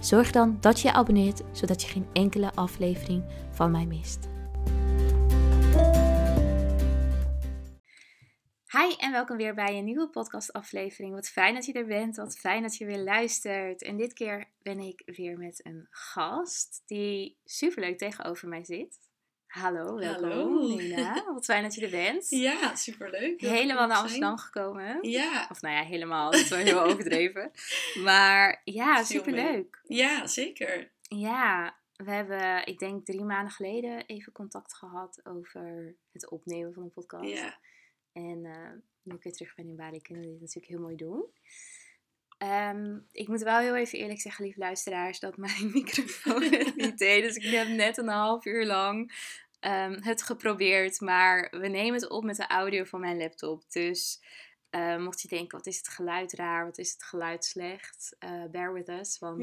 zorg dan dat je je abonneert zodat je geen enkele aflevering van mij mist. Hi en welkom weer bij een nieuwe podcastaflevering. Wat fijn dat je er bent, wat fijn dat je weer luistert. En dit keer ben ik weer met een gast die superleuk tegenover mij zit. Hallo, welkom Hallo. Nina. Wat fijn dat je er bent. Ja, superleuk. Helemaal naar zijn. Amsterdam gekomen. Ja, Of nou ja, helemaal. Dat is wel heel overdreven. Maar ja, superleuk. ja, zeker. Ja, we hebben, ik denk drie maanden geleden even contact gehad over het opnemen van een podcast. Ja, En eh, nu ik weer terug ben in Bali, kunnen we dit natuurlijk heel mooi doen. Ehm, ik moet wel heel even eerlijk zeggen, lieve luisteraars, dat mijn microfoon het niet deed. Dus ik heb net een half uur lang ehm, het geprobeerd. Maar we nemen het op met de audio van mijn laptop. Dus eh, mocht je denken, wat is het geluid raar, wat is het geluid slecht, eh, bear with us. Want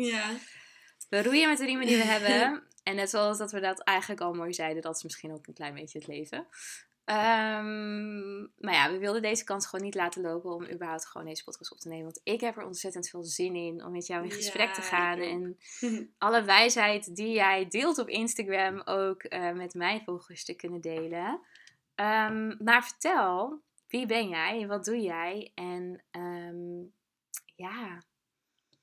we roeien met de riemen die we hebben. En net zoals dat we dat eigenlijk al mooi zeiden, dat is misschien ook een klein beetje het leven. Ehm, maar ja, we wilden deze kans gewoon niet laten lopen om überhaupt gewoon deze podcast op te nemen. Want ik heb er ontzettend veel zin in om met jou in gesprek te gaan. En alle wijsheid die jij deelt op Instagram ook eh, met mijn volgers te kunnen delen. Ehm, maar vertel, wie ben jij? Wat doe jij? En ehm, ja,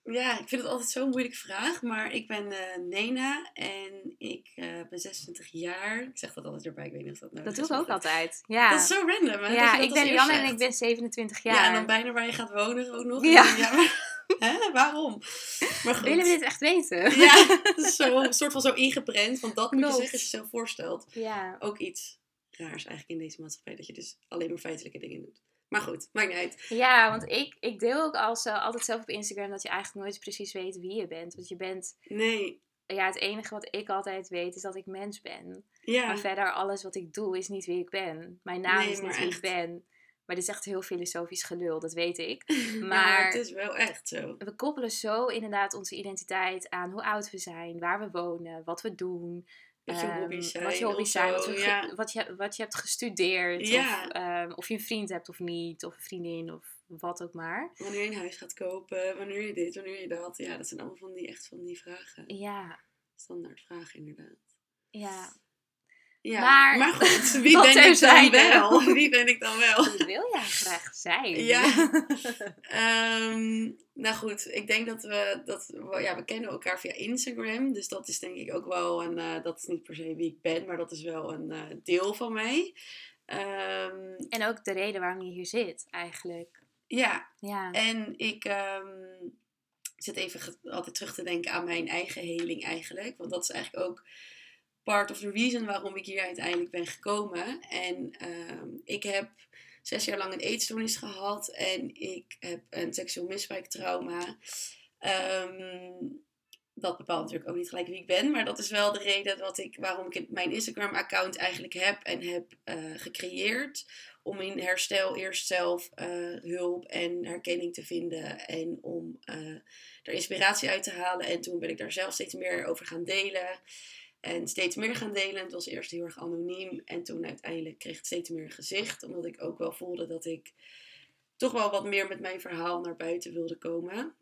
ja, ik vind het altijd zo'n moeilijke vraag. Maar ik ben eh, Nena en ik eh, ben 26 jaar. Ik zeg dat altijd erbij, ik weet niet of dat nou dat is, doe ik ook altijd. Ja. Dat is zo random, hè? Ja, ik ben Janne en ik ben 27 jaar. Ja, en dan bijna waar je gaat wonen ook nog. Ja. Maar, hè, waarom? Maar goed. Willen we dit echt weten? Ja, is zo, een soort van zo ingeprent. Want dat moet je zeggen als je jezelf voorstelt. Ja. ook iets raars eigenlijk in deze maatschappij. Dat je dus alleen maar feitelijke dingen doet. Maar goed, maakt niet uit. Ja, want ik, ik deel ook als, altijd zelf op Instagram dat je eigenlijk nooit precies weet wie je bent. Want je bent, Nee, ja, het enige wat ik altijd weet is dat ik mens ben. ja. Maar verder, alles wat ik doe is niet wie ik ben. Mijn naam Nee, is niet wie echt. ik ben. Maar dit is echt heel filosofisch gelul, dat weet ik. maar Maar het is wel echt zo. we koppelen zo inderdaad onze identiteit aan hoe oud we zijn, waar we wonen, wat we doen. Wat je ehm, hobby's zijn. Wat je hobby's zijn, wat, ge- ja. wat, je, wat je hebt gestudeerd. Ja. Of, ehm, of je een vriend hebt of niet. Of een vriendin of wat ook maar. Wanneer je een huis gaat kopen, wanneer je dit, wanneer je dat. Ja, dat zijn allemaal van die, echt van die vragen. Ja, Standaard vragen inderdaad. ja. Ja, Maar- maar, goed, wie Dat ben ik dan wel? Wie ben ik dan wel? Wie wil jij graag zijn? Ja. Ehm, nou goed, ik denk dat we, dat we, ja, we kennen elkaar via Instagram. Dus dat is denk ik ook wel een, eh, dat is niet per se wie ik ben, maar dat is wel een eh, deel van mij. Ehm, En ook de reden waarom je hier zit, eigenlijk. ja, Ja. en ik ehm, zit even altijd terug te denken aan mijn eigen heling eigenlijk. Want dat is eigenlijk ook part of the reason waarom ik hier uiteindelijk ben gekomen. En ehm, ik heb zes jaar lang een eetstoornis gehad en ik heb een seksueel misbruiktrauma. Ehm, dat bepaalt natuurlijk ook niet gelijk wie ik ben, maar dat is wel de reden dat ik, waarom ik mijn Instagram-account eigenlijk heb en heb eh, gecreëerd. Om in herstel eerst zelf eh, hulp en herkenning te vinden en om eh, er inspiratie uit te halen. En toen ben ik daar zelf steeds meer over gaan delen. En steeds meer gaan delen. Het was eerst heel erg anoniem. En toen uiteindelijk kreeg het steeds meer gezicht. Omdat ik ook wel voelde dat ik toch wel wat meer met mijn verhaal naar buiten wilde komen.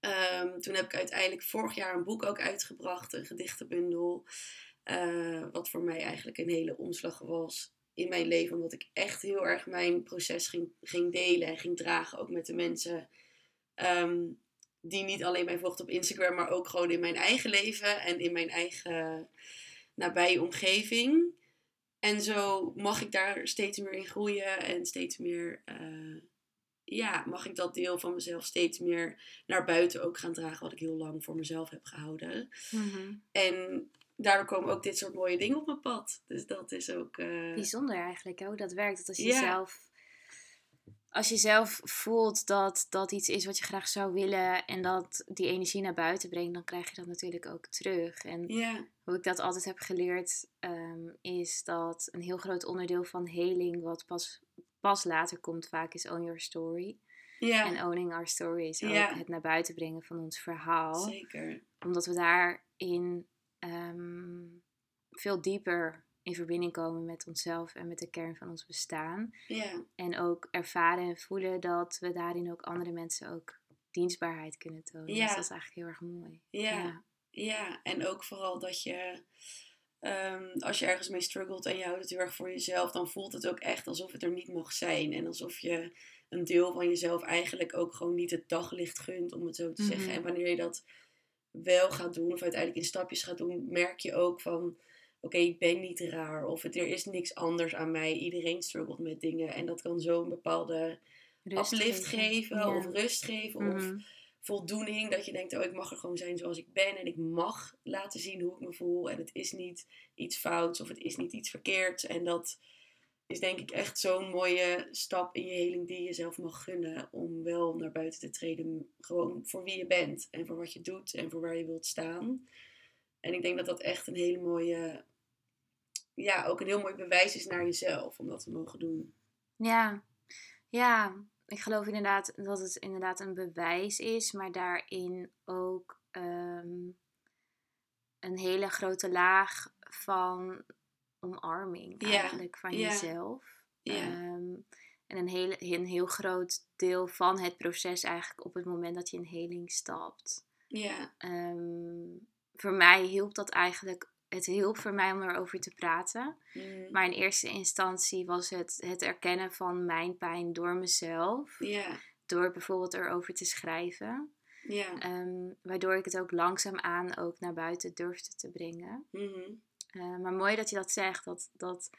Ehm, toen heb ik uiteindelijk vorig jaar een boek ook uitgebracht. Een gedichtenbundel. eh, wat voor mij eigenlijk een hele omslag was in mijn leven. Omdat ik echt heel erg mijn proces ging, ging delen en ging dragen. Ook met de mensen ehm, die niet alleen mij volgt op Instagram, maar ook gewoon in mijn eigen leven en in mijn eigen nabije omgeving. En zo mag ik daar steeds meer in groeien en steeds meer, eh, ja, mag ik dat deel van mezelf steeds meer naar buiten ook gaan dragen, wat ik heel lang voor mezelf heb gehouden. Mhm. En daardoor komen ook dit soort mooie dingen op mijn pad. Dus dat is ook. eh, Bijzonder eigenlijk, hoe dat werkt. Dat als je zelf... als je zelf voelt dat dat iets is wat je graag zou willen en dat die energie naar buiten brengt, dan krijg je dat natuurlijk ook terug. En hoe ik dat altijd heb geleerd, ehm, is dat een heel groot onderdeel van heling, wat pas, pas later komt, vaak is own your story. En owning our story is ook het naar buiten brengen van ons verhaal. zeker. Omdat we daarin ehm, veel dieper in verbinding komen met onszelf en met de kern van ons bestaan. Ja, En ook ervaren en voelen dat we daarin ook andere mensen ook dienstbaarheid kunnen tonen. Ja. Dus dat is eigenlijk heel erg mooi. ja, ja. En ook vooral dat je, ehm, als je ergens mee struggelt en je houdt het heel erg voor jezelf, dan voelt het ook echt alsof het er niet mag zijn. En alsof je een deel van jezelf eigenlijk ook gewoon niet het daglicht gunt, om het zo te zeggen. Mhm. En wanneer je dat wel gaat doen, of uiteindelijk in stapjes gaat doen, merk je ook van. Oké, ik ben niet raar. Of het, er is niks anders aan mij. Iedereen struggelt met dingen. En dat kan zo een bepaalde Rust uplift geven. Ja. Of rust geven. Of Mhm. voldoening. Dat je denkt, oh, ik mag er gewoon zijn zoals ik ben. En ik mag laten zien hoe ik me voel. En het is niet iets fouts of het is niet iets verkeerds. En dat is denk ik echt zo'n mooie stap in je heling die je jezelf mag gunnen. Om wel naar buiten te treden. Gewoon voor wie je bent. En voor wat je doet. En voor waar je wilt staan. En ik denk dat dat echt een hele mooie... Ja, ook een heel mooi bewijs is naar jezelf. Om dat te mogen doen. Ja, ja, ik geloof inderdaad dat het inderdaad een bewijs is, maar daarin ook ehm, een hele grote laag van omarming Ja, eigenlijk van ja, jezelf. Ja. Ehm, en een, hele, een heel groot deel van het proces eigenlijk op het moment dat je in heling stapt. Ja. Ehm, voor mij hielp dat eigenlijk, het hielp voor mij om erover te praten. Mm. Maar in eerste instantie was het het erkennen van mijn pijn door mezelf. Door bijvoorbeeld erover te schrijven. Ehm, waardoor ik het ook langzaamaan ook naar buiten durfde te brengen. Mhm. Eh, maar mooi dat je dat zegt. Dat, dat,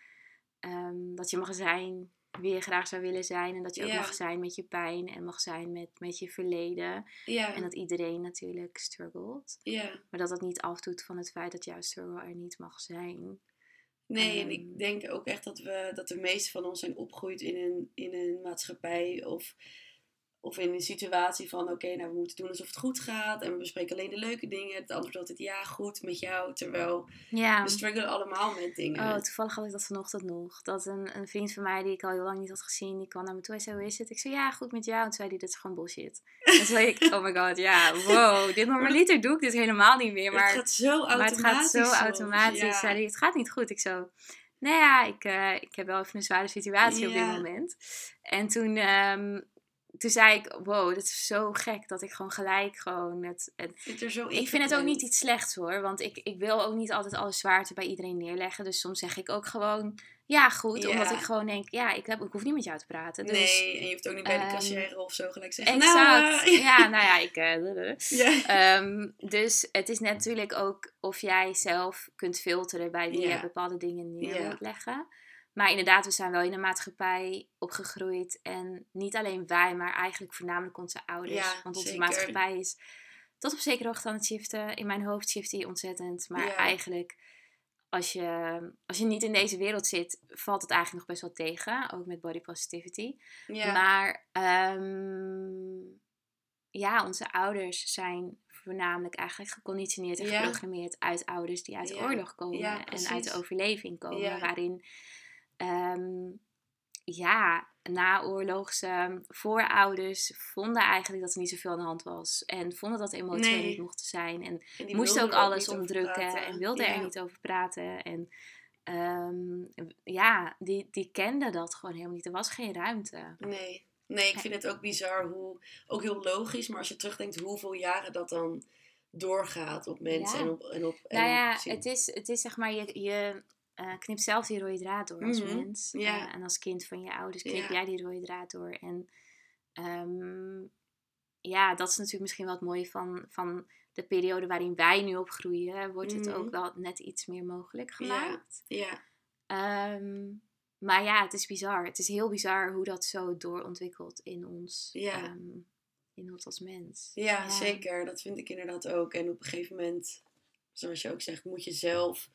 ehm, dat je mag zijn wie je graag zou willen zijn. En dat je ook mag zijn met je pijn. En mag zijn met, met je verleden. Ja. En dat iedereen natuurlijk struggelt. ja. Maar dat dat niet afdoet van het feit dat jouw struggle er niet mag zijn. Nee, en Ehm. ik denk ook echt dat we dat de meeste van ons zijn opgegroeid in een, in een maatschappij of, of in een situatie van oké, nou we moeten doen alsof het goed gaat en we bespreken alleen de leuke dingen. Het antwoord altijd ja, goed met jou, terwijl Ja. we struggelen allemaal met dingen. Oh, toevallig had ik dat vanochtend nog. Dat een, een vriend van mij die ik al heel lang niet had gezien, die kwam naar me toe en zei, hoe is het? Ik zei, ja, goed met jou. En toen zei hij, dit is gewoon bullshit. en toen zei ik, oh my god, ja, wow. Dit normaliter doe ik dit helemaal niet meer. Maar het gaat zo maar automatisch. het gaat zo automatisch. ja. Zei hij, het gaat niet goed. Ik zo, nou ja, ik, eh, ik heb wel even een zware situatie op dit moment. En toen, ehm, toen zei ik, wow, dit is zo gek dat ik gewoon gelijk gewoon het, het Zit er zo ik vind het ook niet iets slechts hoor. Want ik, ik wil ook niet altijd alle zwaarte bij iedereen neerleggen. Dus soms zeg ik ook gewoon ja goed. Ja. Omdat ik gewoon denk, ja, ik, heb, ik hoef niet met jou te praten. Dus, Nee, en je hoeft ook niet bij de cashier of zo gelijk zeggen. Exact. Nou, ja, nou ja, ik... eh, ja. Ehm, dus het is natuurlijk ook of jij zelf kunt filteren bij wie je bepaalde dingen neer wilt leggen. Maar inderdaad, we zijn wel in een maatschappij opgegroeid. En niet alleen wij, maar eigenlijk voornamelijk onze ouders. Ja, Want onze zeker. maatschappij is tot op zekere hoogte aan het shiften. In mijn hoofd shift die ontzettend. Maar Ja. eigenlijk, als je, als je niet in deze wereld zit, valt het eigenlijk nog best wel tegen. Ook met body positivity. Ja. Maar ehm, ja, onze ouders zijn voornamelijk eigenlijk geconditioneerd en geprogrammeerd uit ouders die uit de oorlog komen en uit de overleving komen. Ja. Waarin ehm, ja, naoorlogse voorouders vonden eigenlijk dat er niet zoveel aan de hand was. En vonden dat emoties er Nee. niet mochten zijn. En moesten ook alles praten. en wilden Ja. er niet over praten. En ehm, ja, die, die kenden dat gewoon helemaal niet. Er was geen ruimte. Nee. Nee, ik vind het ook bizar hoe, ook heel logisch, maar als je terugdenkt hoeveel jaren dat dan doorgaat op mensen Ja. en op en op en Nou ja, het is, het is zeg maar, je, je eh, knipt zelf die rode draad door als Mhm, mens. Eh, en als kind van je ouders knip jij die rode draad door. En ehm, ja, dat is natuurlijk misschien wel het mooie van, van de periode waarin wij nu opgroeien. Wordt het Mhm. ook wel net iets meer mogelijk gemaakt. Ja, Ehm, maar ja, het is bizar. Het is heel bizar hoe dat zo doorontwikkelt in ons. Ja. ehm, in ons als mens. ja, zeker. Dat vind ik inderdaad ook. En op een gegeven moment, zoals je ook zegt, moet je zelf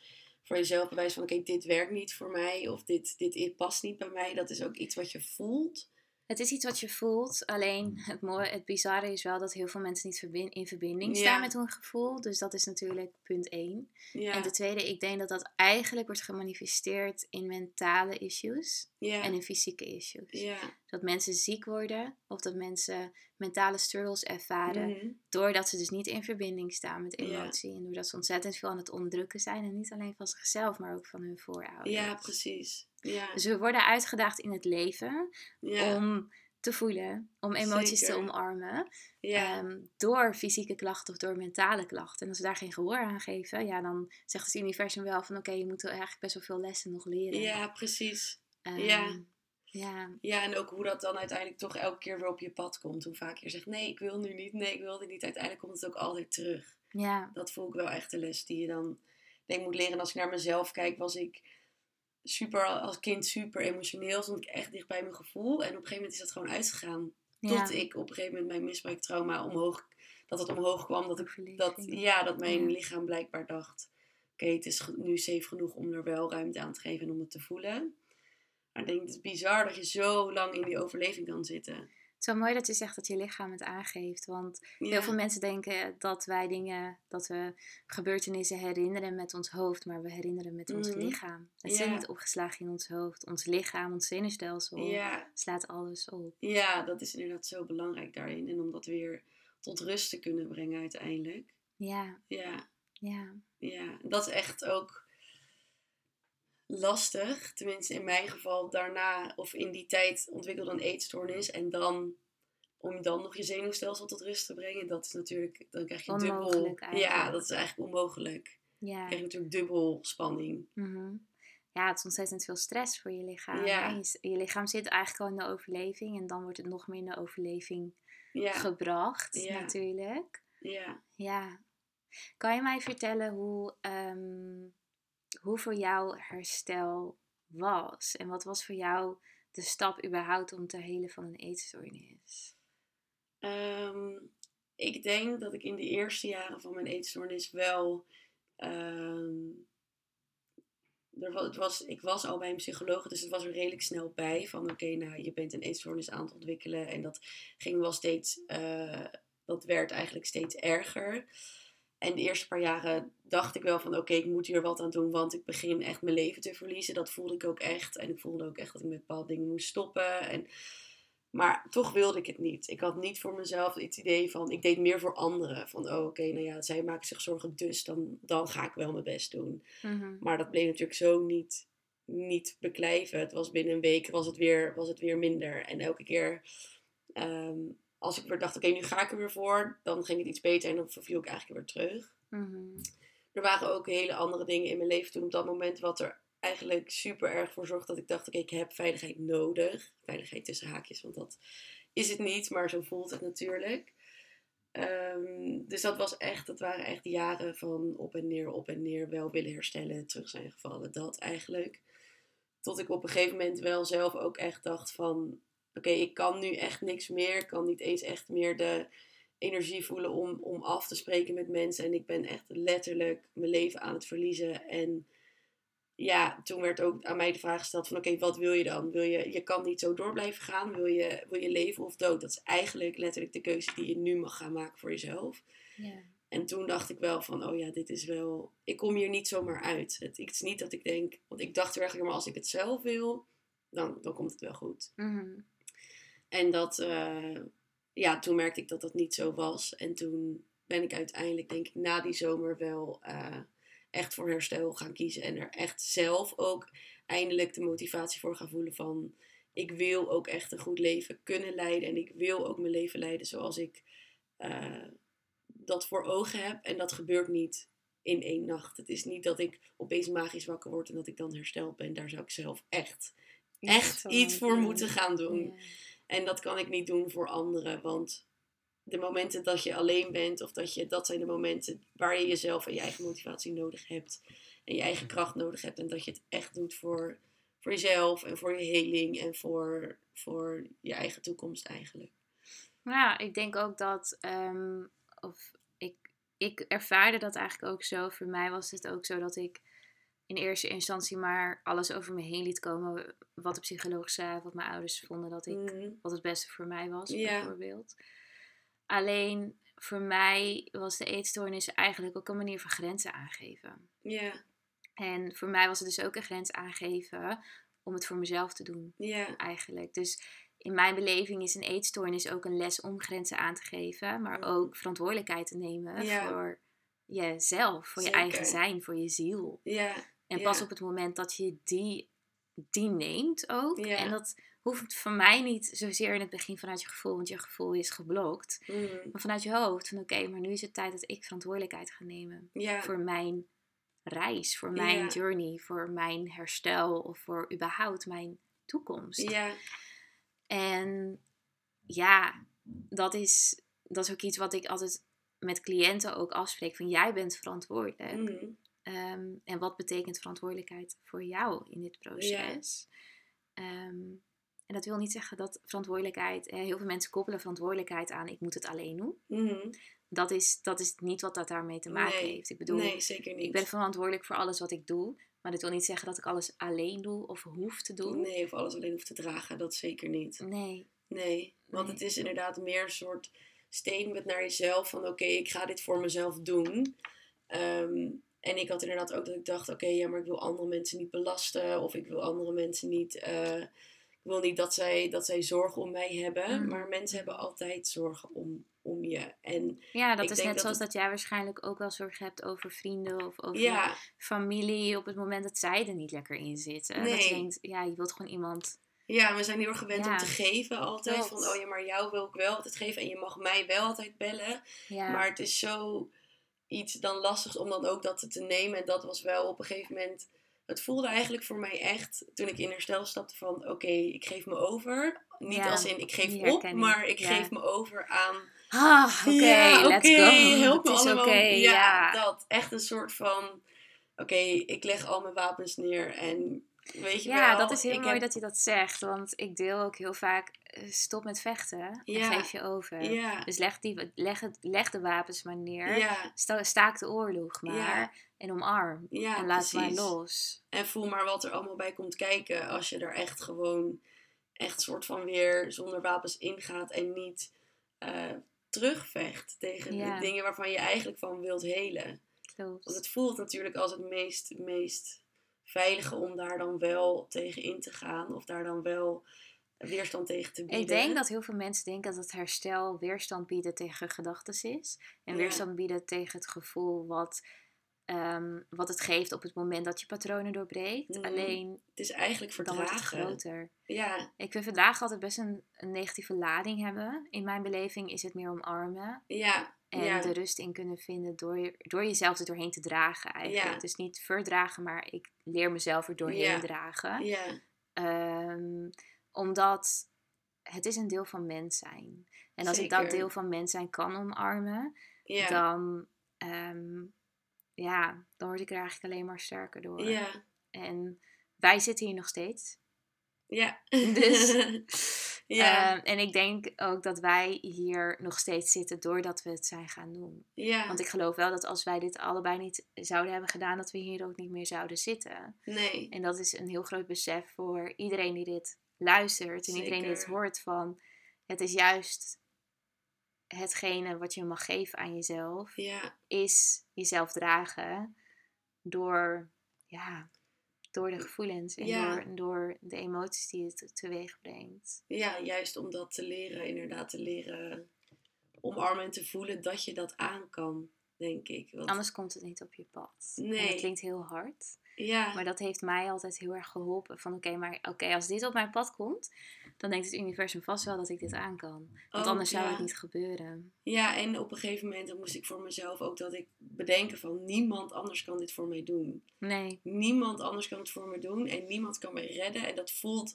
voor jezelf bewijzen van oké, dit werkt niet voor mij of dit, dit past niet bij mij. Dat is ook iets wat je voelt. Het is iets wat je voelt. Alleen Mm. het, mooie, het bizarre is wel dat heel veel mensen niet in verbinding Ja. staan met hun gevoel. Dus dat is natuurlijk punt één. Ja, En de tweede, ik denk dat dat eigenlijk wordt gemanifesteerd in mentale issues ja, en in fysieke issues. Dat mensen ziek worden of dat mensen mentale struggles ervaren. Mhm. Doordat ze dus niet in verbinding staan met emotie. En doordat ze ontzettend veel aan het onderdrukken zijn. En niet alleen van zichzelf, maar ook van hun voorouders. ja, precies. Ja, Dus we worden uitgedaagd in het leven ja, om te voelen, om emoties Zeker. te omarmen. ja. ehm, door fysieke klachten of door mentale klachten. En als we daar geen gehoor aan geven, ja, dan zegt het universum wel van oké, je moet eigenlijk best wel veel lessen nog leren. ja, precies. Ehm, ja. Ja, Ja, en ook hoe dat dan uiteindelijk toch elke keer weer op je pad komt. Hoe vaak je zegt, nee, ik wil nu niet, nee, ik wil dit niet. Uiteindelijk komt het ook altijd terug. ja, Dat voel ik wel echt de les die je dan denk moet leren. En als ik naar mezelf kijk, was ik super, als kind super emotioneel. Stond ik echt dicht bij mijn gevoel. En op een gegeven moment is dat gewoon uitgegaan. ja. Tot ik op een gegeven moment mijn misbruiktrauma omhoog, dat het omhoog kwam. Dat ik, dat, ja, dat mijn lichaam blijkbaar dacht, oké, het is nu safe genoeg om er wel ruimte aan te geven en om het te voelen. Maar ik denk, het is bizar dat je zo lang in die overleving kan zitten. Het is wel mooi dat je zegt dat je lichaam het aangeeft. Want Ja, heel veel mensen denken dat wij dingen, dat we gebeurtenissen herinneren met ons hoofd, maar we herinneren met ons Mhm. lichaam. Het Ja. zit niet opgeslagen in ons hoofd. Ons lichaam, ons zenuwstelsel ja, slaat alles op. ja, dat is inderdaad zo belangrijk daarin. En om dat weer tot rust te kunnen brengen uiteindelijk. Ja, Ja, ja, ja. Dat is echt ook lastig. Tenminste, in mijn geval daarna of in die tijd ontwikkelde een eetstoornis. En dan, om dan nog je zenuwstelsel tot rust te brengen, dat is natuurlijk, dan krijg je dubbel. Eigenlijk. Ja, dat is eigenlijk onmogelijk. Dan ja. krijg je natuurlijk dubbel spanning. Mhm. Ja, het is ontzettend veel stress voor je lichaam. Ja. Je, lichaam zit eigenlijk al in de overleving en dan wordt het nog meer in de overleving Ja, gebracht, Ja. natuurlijk. ja. Ja. Kan je mij vertellen hoe, ehm, hoe voor jou herstel was? En wat was voor jou de stap überhaupt om te helen van een eetstoornis? Ehm, ik denk dat ik in de eerste jaren van mijn eetstoornis wel. ehm, er was, het was, ik was al bij een psycholoog, dus het was er redelijk snel bij. Van oké, nou, je bent een eetstoornis aan het ontwikkelen. En dat ging wel steeds. eh, dat werd eigenlijk steeds erger. En de eerste paar jaren dacht ik wel van oké, ik moet hier wat aan doen, want ik begin echt mijn leven te verliezen. Dat voelde ik ook echt. En ik voelde ook echt dat ik met bepaalde dingen moest stoppen. En, maar toch wilde ik het niet. Ik had niet voor mezelf het idee van, ik deed meer voor anderen. Van oh, oké, nou ja, zij maken zich zorgen, dus dan, dan ga ik wel mijn best doen. Mhm. Maar dat bleef natuurlijk zo niet, niet beklijven. Het was binnen een week was het weer, was het weer minder. En elke keer ehm, als ik weer dacht, oké, nu ga ik er weer voor, dan ging het iets beter en dan verviel ik eigenlijk weer terug. Mhm. Er waren ook hele andere dingen in mijn leven toen op dat moment, wat er eigenlijk super erg voor zorgde dat ik dacht, oké, ik heb veiligheid nodig. Veiligheid tussen haakjes, want dat is het niet, maar zo voelt het natuurlijk. Ehm, dus dat was echt, dat waren echt jaren van op en neer, op en neer, wel willen herstellen, terug zijn gevallen, dat eigenlijk. Tot ik op een gegeven moment wel zelf ook echt dacht van, oké, ik kan nu echt niks meer, ik kan niet eens echt meer de energie voelen om, om af te spreken met mensen. En ik ben echt letterlijk mijn leven aan het verliezen. En ja, toen werd ook aan mij de vraag gesteld van oké, wat wil je dan? Wil je, je kan niet zo door blijven gaan. Wil je, wil je leven of dood? Dat is eigenlijk letterlijk de keuze die je nu mag gaan maken voor jezelf. Ja. En toen dacht ik wel van, oh ja, dit is wel... Ik kom hier niet zomaar uit. Het, het is niet dat ik denk... Want ik dacht werkelijk, maar als ik het zelf wil, dan, dan komt het wel goed. Mhm. En dat, eh, ja, toen merkte ik dat dat niet zo was. En toen ben ik uiteindelijk, denk ik, na die zomer wel eh, echt voor herstel gaan kiezen. En er echt zelf ook eindelijk de motivatie voor gaan voelen van... Ik wil ook echt een goed leven kunnen leiden. En ik wil ook mijn leven leiden zoals ik eh, dat voor ogen heb. En dat gebeurt niet in één nacht. Het is niet dat ik opeens magisch wakker word en dat ik dan hersteld ben. Daar zou ik zelf echt, echt iets voor moeten gaan doen. Ja. En dat kan ik niet doen voor anderen. Want de momenten dat je alleen bent, of dat je, dat zijn de momenten waar je jezelf en je eigen motivatie nodig hebt. En je eigen kracht nodig hebt. En dat je het echt doet voor, voor jezelf en voor je heling en voor, voor je eigen toekomst eigenlijk. Maar ja, ik denk ook dat, ehm, of ik, ik ervaarde dat eigenlijk ook zo. Voor mij was het ook zo dat ik in eerste instantie maar alles over me heen liet komen. Wat de psycholoog zei, wat mijn ouders vonden dat ik, Mhm. wat het beste voor mij was, Ja. bijvoorbeeld. Alleen voor mij was de eetstoornis eigenlijk ook een manier van grenzen aangeven. Ja, En voor mij was het dus ook een grens aangeven om het voor mezelf te doen, ja, eigenlijk. Dus in mijn beleving is een eetstoornis ook een les om grenzen aan te geven, maar Mhm. ook verantwoordelijkheid te nemen Ja. voor jezelf, voor je eigen zijn, voor je ziel. ja, En pas op het moment dat je die, die neemt ook. En dat hoeft voor mij niet zozeer in het begin vanuit je gevoel, want je gevoel is geblokt. mhm, Maar vanuit je hoofd van oké, maar nu is het tijd dat ik verantwoordelijkheid ga nemen. Voor mijn reis, voor mijn journey, voor mijn herstel of voor überhaupt mijn toekomst. ja, En ja, dat is, dat is ook iets wat ik altijd met cliënten ook afspreek. Van jij bent verantwoordelijk. mhm, Ehm, en wat betekent verantwoordelijkheid voor jou in dit proces? Ehm, en dat wil niet zeggen dat verantwoordelijkheid, eh, heel veel mensen koppelen verantwoordelijkheid aan ik moet het alleen doen. mhm. Dat is, dat is niet wat dat daarmee te maken Nee, heeft. Ik bedoel, nee, zeker niet. ik ben verantwoordelijk voor alles wat ik doe. Maar dat wil niet zeggen dat ik alles alleen doe of hoef te doen. Nee, of alles alleen hoeft te dragen, dat zeker niet. Nee. Nee, want Nee. het is inderdaad meer een soort statement naar jezelf van oké, ik ga dit voor mezelf doen. Ehm, en ik had inderdaad ook dat ik dacht, oké, ja, maar ik wil andere mensen niet belasten of ik wil andere mensen niet, eh, ik wil niet dat zij, dat zij zorgen om mij hebben. Mhm. Maar mensen hebben altijd zorgen om, om je. En Ja, dat is net dat zoals het- dat jij waarschijnlijk ook wel zorgen hebt over vrienden of over ja, familie op het moment dat zij er niet lekker in zitten. Dat Nee. je denkt, ja, je wilt gewoon iemand. ja, we zijn heel erg gewend Ja, om te geven altijd. Van, oh ja, maar jou wil ik wel altijd geven en je mag mij wel altijd bellen. Ja, Maar het is zo iets dan lastig om dan ook dat te nemen. En dat was wel op een gegeven moment. Het voelde eigenlijk voor mij echt, toen ik in herstel stapte, van oké, ik geef me over. Niet Ja, als in ik geef op, maar ik ja. geef me over aan. ah, oké, ja, let's oké, go. help me allemaal. ja. dat. Echt een soort van, oké, ik leg al mijn wapens neer en weet je Ja, wel. dat is heel ik mooi heb- dat je dat zegt. Want ik deel ook heel vaak, eh, stop met vechten Ja. en geef je over. Ja, Dus leg, die, leg, het, leg de wapens maar neer. ja, Sta- Staak de oorlog maar. En omarm. en laat maar los. En voel maar wat er allemaal bij komt kijken als je er echt gewoon, echt soort van weer zonder wapens ingaat en niet eh, terugvecht tegen de dingen waarvan je eigenlijk van wilt helen. Klopt. Want het voelt natuurlijk als het meest, meest veilige om daar dan wel tegen in te gaan of daar dan wel weerstand tegen te bieden. Ik denk dat heel veel mensen denken dat het herstel weerstand bieden tegen gedachten is. En Ja. weerstand bieden tegen het gevoel wat, ehm, wat het geeft op het moment dat je patronen doorbreekt. Mhm. Alleen Het is eigenlijk dan wordt het verdragen. groter. Ja, Ik vind verdragen altijd best een, een negatieve lading hebben. In mijn beleving is het meer omarmen. ja, En ja, de rust in kunnen vinden door, je- door jezelf er doorheen te dragen eigenlijk. Ja. Dus niet verdragen, maar ik leer mezelf er doorheen Ja. dragen. ja, Ehm, omdat het is een deel van mens zijn. En als ik dat deel van mens zijn kan omarmen, dan, ehm, ja, dan word ik er eigenlijk alleen maar sterker door. ja, En wij zitten hier nog steeds. ja. Dus, ja, Ehm, en ik denk ook dat wij hier nog steeds zitten doordat we het zijn gaan doen. ja. Want ik geloof wel dat als wij dit allebei niet zouden hebben gedaan, dat we hier ook niet meer zouden zitten. nee, En dat is een heel groot besef voor iedereen die dit luistert en iedereen die dit hoort van het is juist hetgene wat je mag geven aan jezelf, ja, is jezelf dragen door, ja, door de gevoelens en Ja. door, door de emoties die het teweeg brengt. ja, juist om dat te leren, inderdaad te leren omarmen en te voelen dat je dat aan kan, denk ik. Want, Anders komt het niet op je pad. En Nee. dat klinkt heel hard. Ja, Maar dat heeft mij altijd heel erg geholpen. Van oké, maar oké, als dit op mijn pad komt, dan denkt het universum vast wel dat ik dit aan kan. Want Oh, anders zou het niet gebeuren. ja, en op een gegeven moment dan moest ik voor mezelf ook dat ik bedenken van niemand anders kan dit voor mij doen. Nee. Niemand anders kan het voor me doen en niemand kan mij redden. En dat voelt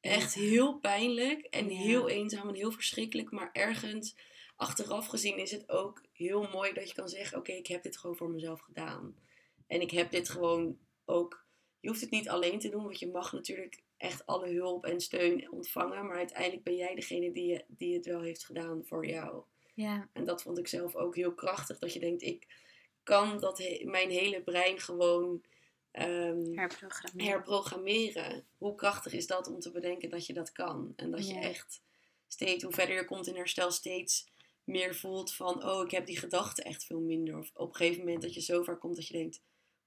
echt heel pijnlijk en Ja. heel eenzaam en heel verschrikkelijk. Maar ergens achteraf gezien is het ook heel mooi dat je kan zeggen: Oké, ik heb dit gewoon voor mezelf gedaan. En ik heb dit gewoon ook. Je hoeft het niet alleen te doen, want je mag natuurlijk echt alle hulp en steun ontvangen. Maar uiteindelijk ben jij degene die, die het wel heeft gedaan voor jou. Ja, En dat vond ik zelf ook heel krachtig. Dat je denkt, ik kan dat he- mijn hele brein gewoon ehm, herprogrammeren. herprogrammeren. Hoe krachtig is dat om te bedenken dat je dat kan? En dat je echt steeds, hoe verder je komt in herstel, steeds meer voelt van, oh, ik heb die gedachten echt veel minder. Of op een gegeven moment dat je zo ver komt dat je denkt,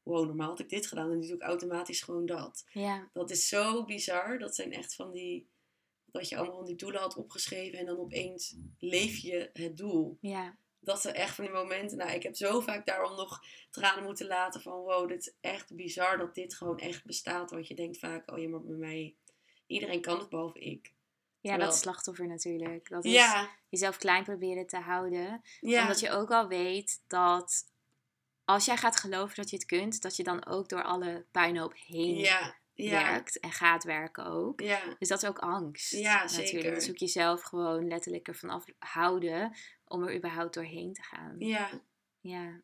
wow, normaal had ik dit gedaan en nu doe ik automatisch gewoon dat. Ja, Dat is zo bizar. Dat zijn echt van die, dat je allemaal van die doelen had opgeschreven en dan opeens leef je het doel ja, dat zijn echt van die momenten. Nou, ik heb zo vaak daarom nog tranen moeten laten van wow, dit is echt bizar dat dit gewoon echt bestaat. Want je denkt vaak, oh ja, maar bij mij, iedereen kan het behalve ik. ja Terwijl- dat slachtoffer natuurlijk. Dat is Ja, jezelf klein proberen te houden. ja, Omdat je ook al weet dat als jij gaat geloven dat je het kunt, dat je dan ook door alle puinhoop heen ja, ja, werkt en gaat werken ook. ja, Dus dat is ook angst. Ja, natuurlijk. zeker. Dus ook jezelf gewoon letterlijk ervan afhouden om er überhaupt doorheen te gaan. ja. Ja,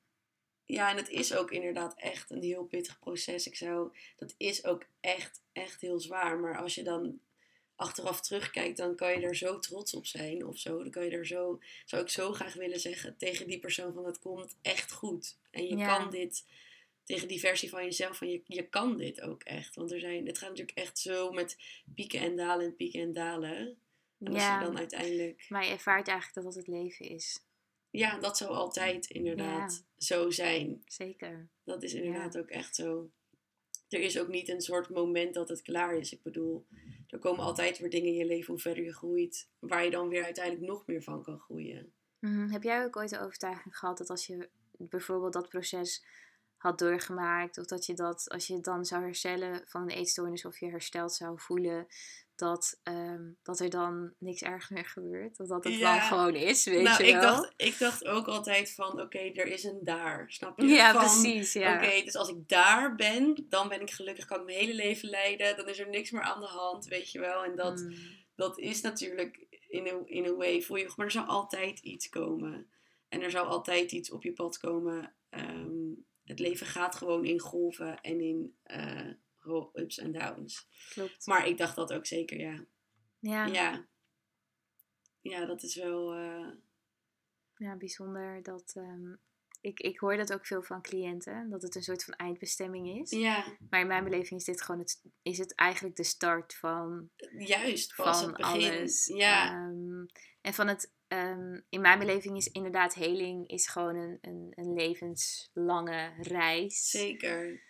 Ja, en het is ook inderdaad echt een heel pittig proces. Ik zou, dat is ook echt, echt heel zwaar. Maar als je dan achteraf terugkijkt, dan kan je er zo trots op zijn of zo. Dan kan je er zo, zou ik zo graag willen zeggen tegen die persoon van het komt echt goed. En je Ja. kan dit, tegen die versie van jezelf, van je, je kan dit ook echt. Want er zijn, het gaat natuurlijk echt zo met pieken en dalen en pieken en dalen. En als ja. je dan uiteindelijk... maar je ervaart eigenlijk dat dat het leven is. Ja, dat zou altijd inderdaad zo zijn. Zeker. Dat is inderdaad ook echt zo. Er is ook niet een soort moment dat het klaar is. Ik bedoel, er komen altijd weer dingen in je leven hoe verder je groeit, waar je dan weer uiteindelijk nog meer van kan groeien. Mhm. Heb jij ook ooit de overtuiging gehad dat als je bijvoorbeeld dat proces had doorgemaakt, of dat je dat, als je het dan zou herstellen van een eetstoornis of je hersteld zou voelen, dat, ehm, dat er dan niks erg meer gebeurt? Of dat het Ja. dan gewoon is, weet nou, je ik wel? dacht, ik dacht ook altijd van, oké, er is een daar, snap je? ja, Van, precies. Ja. Oké, dus als ik daar ben, dan ben ik gelukkig, kan ik mijn hele leven leiden, dan is er niks meer aan de hand, weet je wel. En dat, Mm. dat is natuurlijk in een, in een way voor je, maar er zal altijd iets komen. En er zal altijd iets op je pad komen. Ehm, het leven gaat gewoon in golven en in eh, ups en downs. Klopt. Maar ik dacht dat ook zeker, ja. ja, ja. Ja, ja dat is wel. eh, bijzonder. Dat, ehm, ik, ik hoor dat ook veel van cliënten, dat het een soort van eindbestemming is. ja, Maar in mijn beleving is dit gewoon het, is het eigenlijk de start van juist. Pas van het begin. alles. Ja, Ehm, en van het, ehm, in mijn beleving is inderdaad heling is gewoon een, een, een levenslange reis. zeker.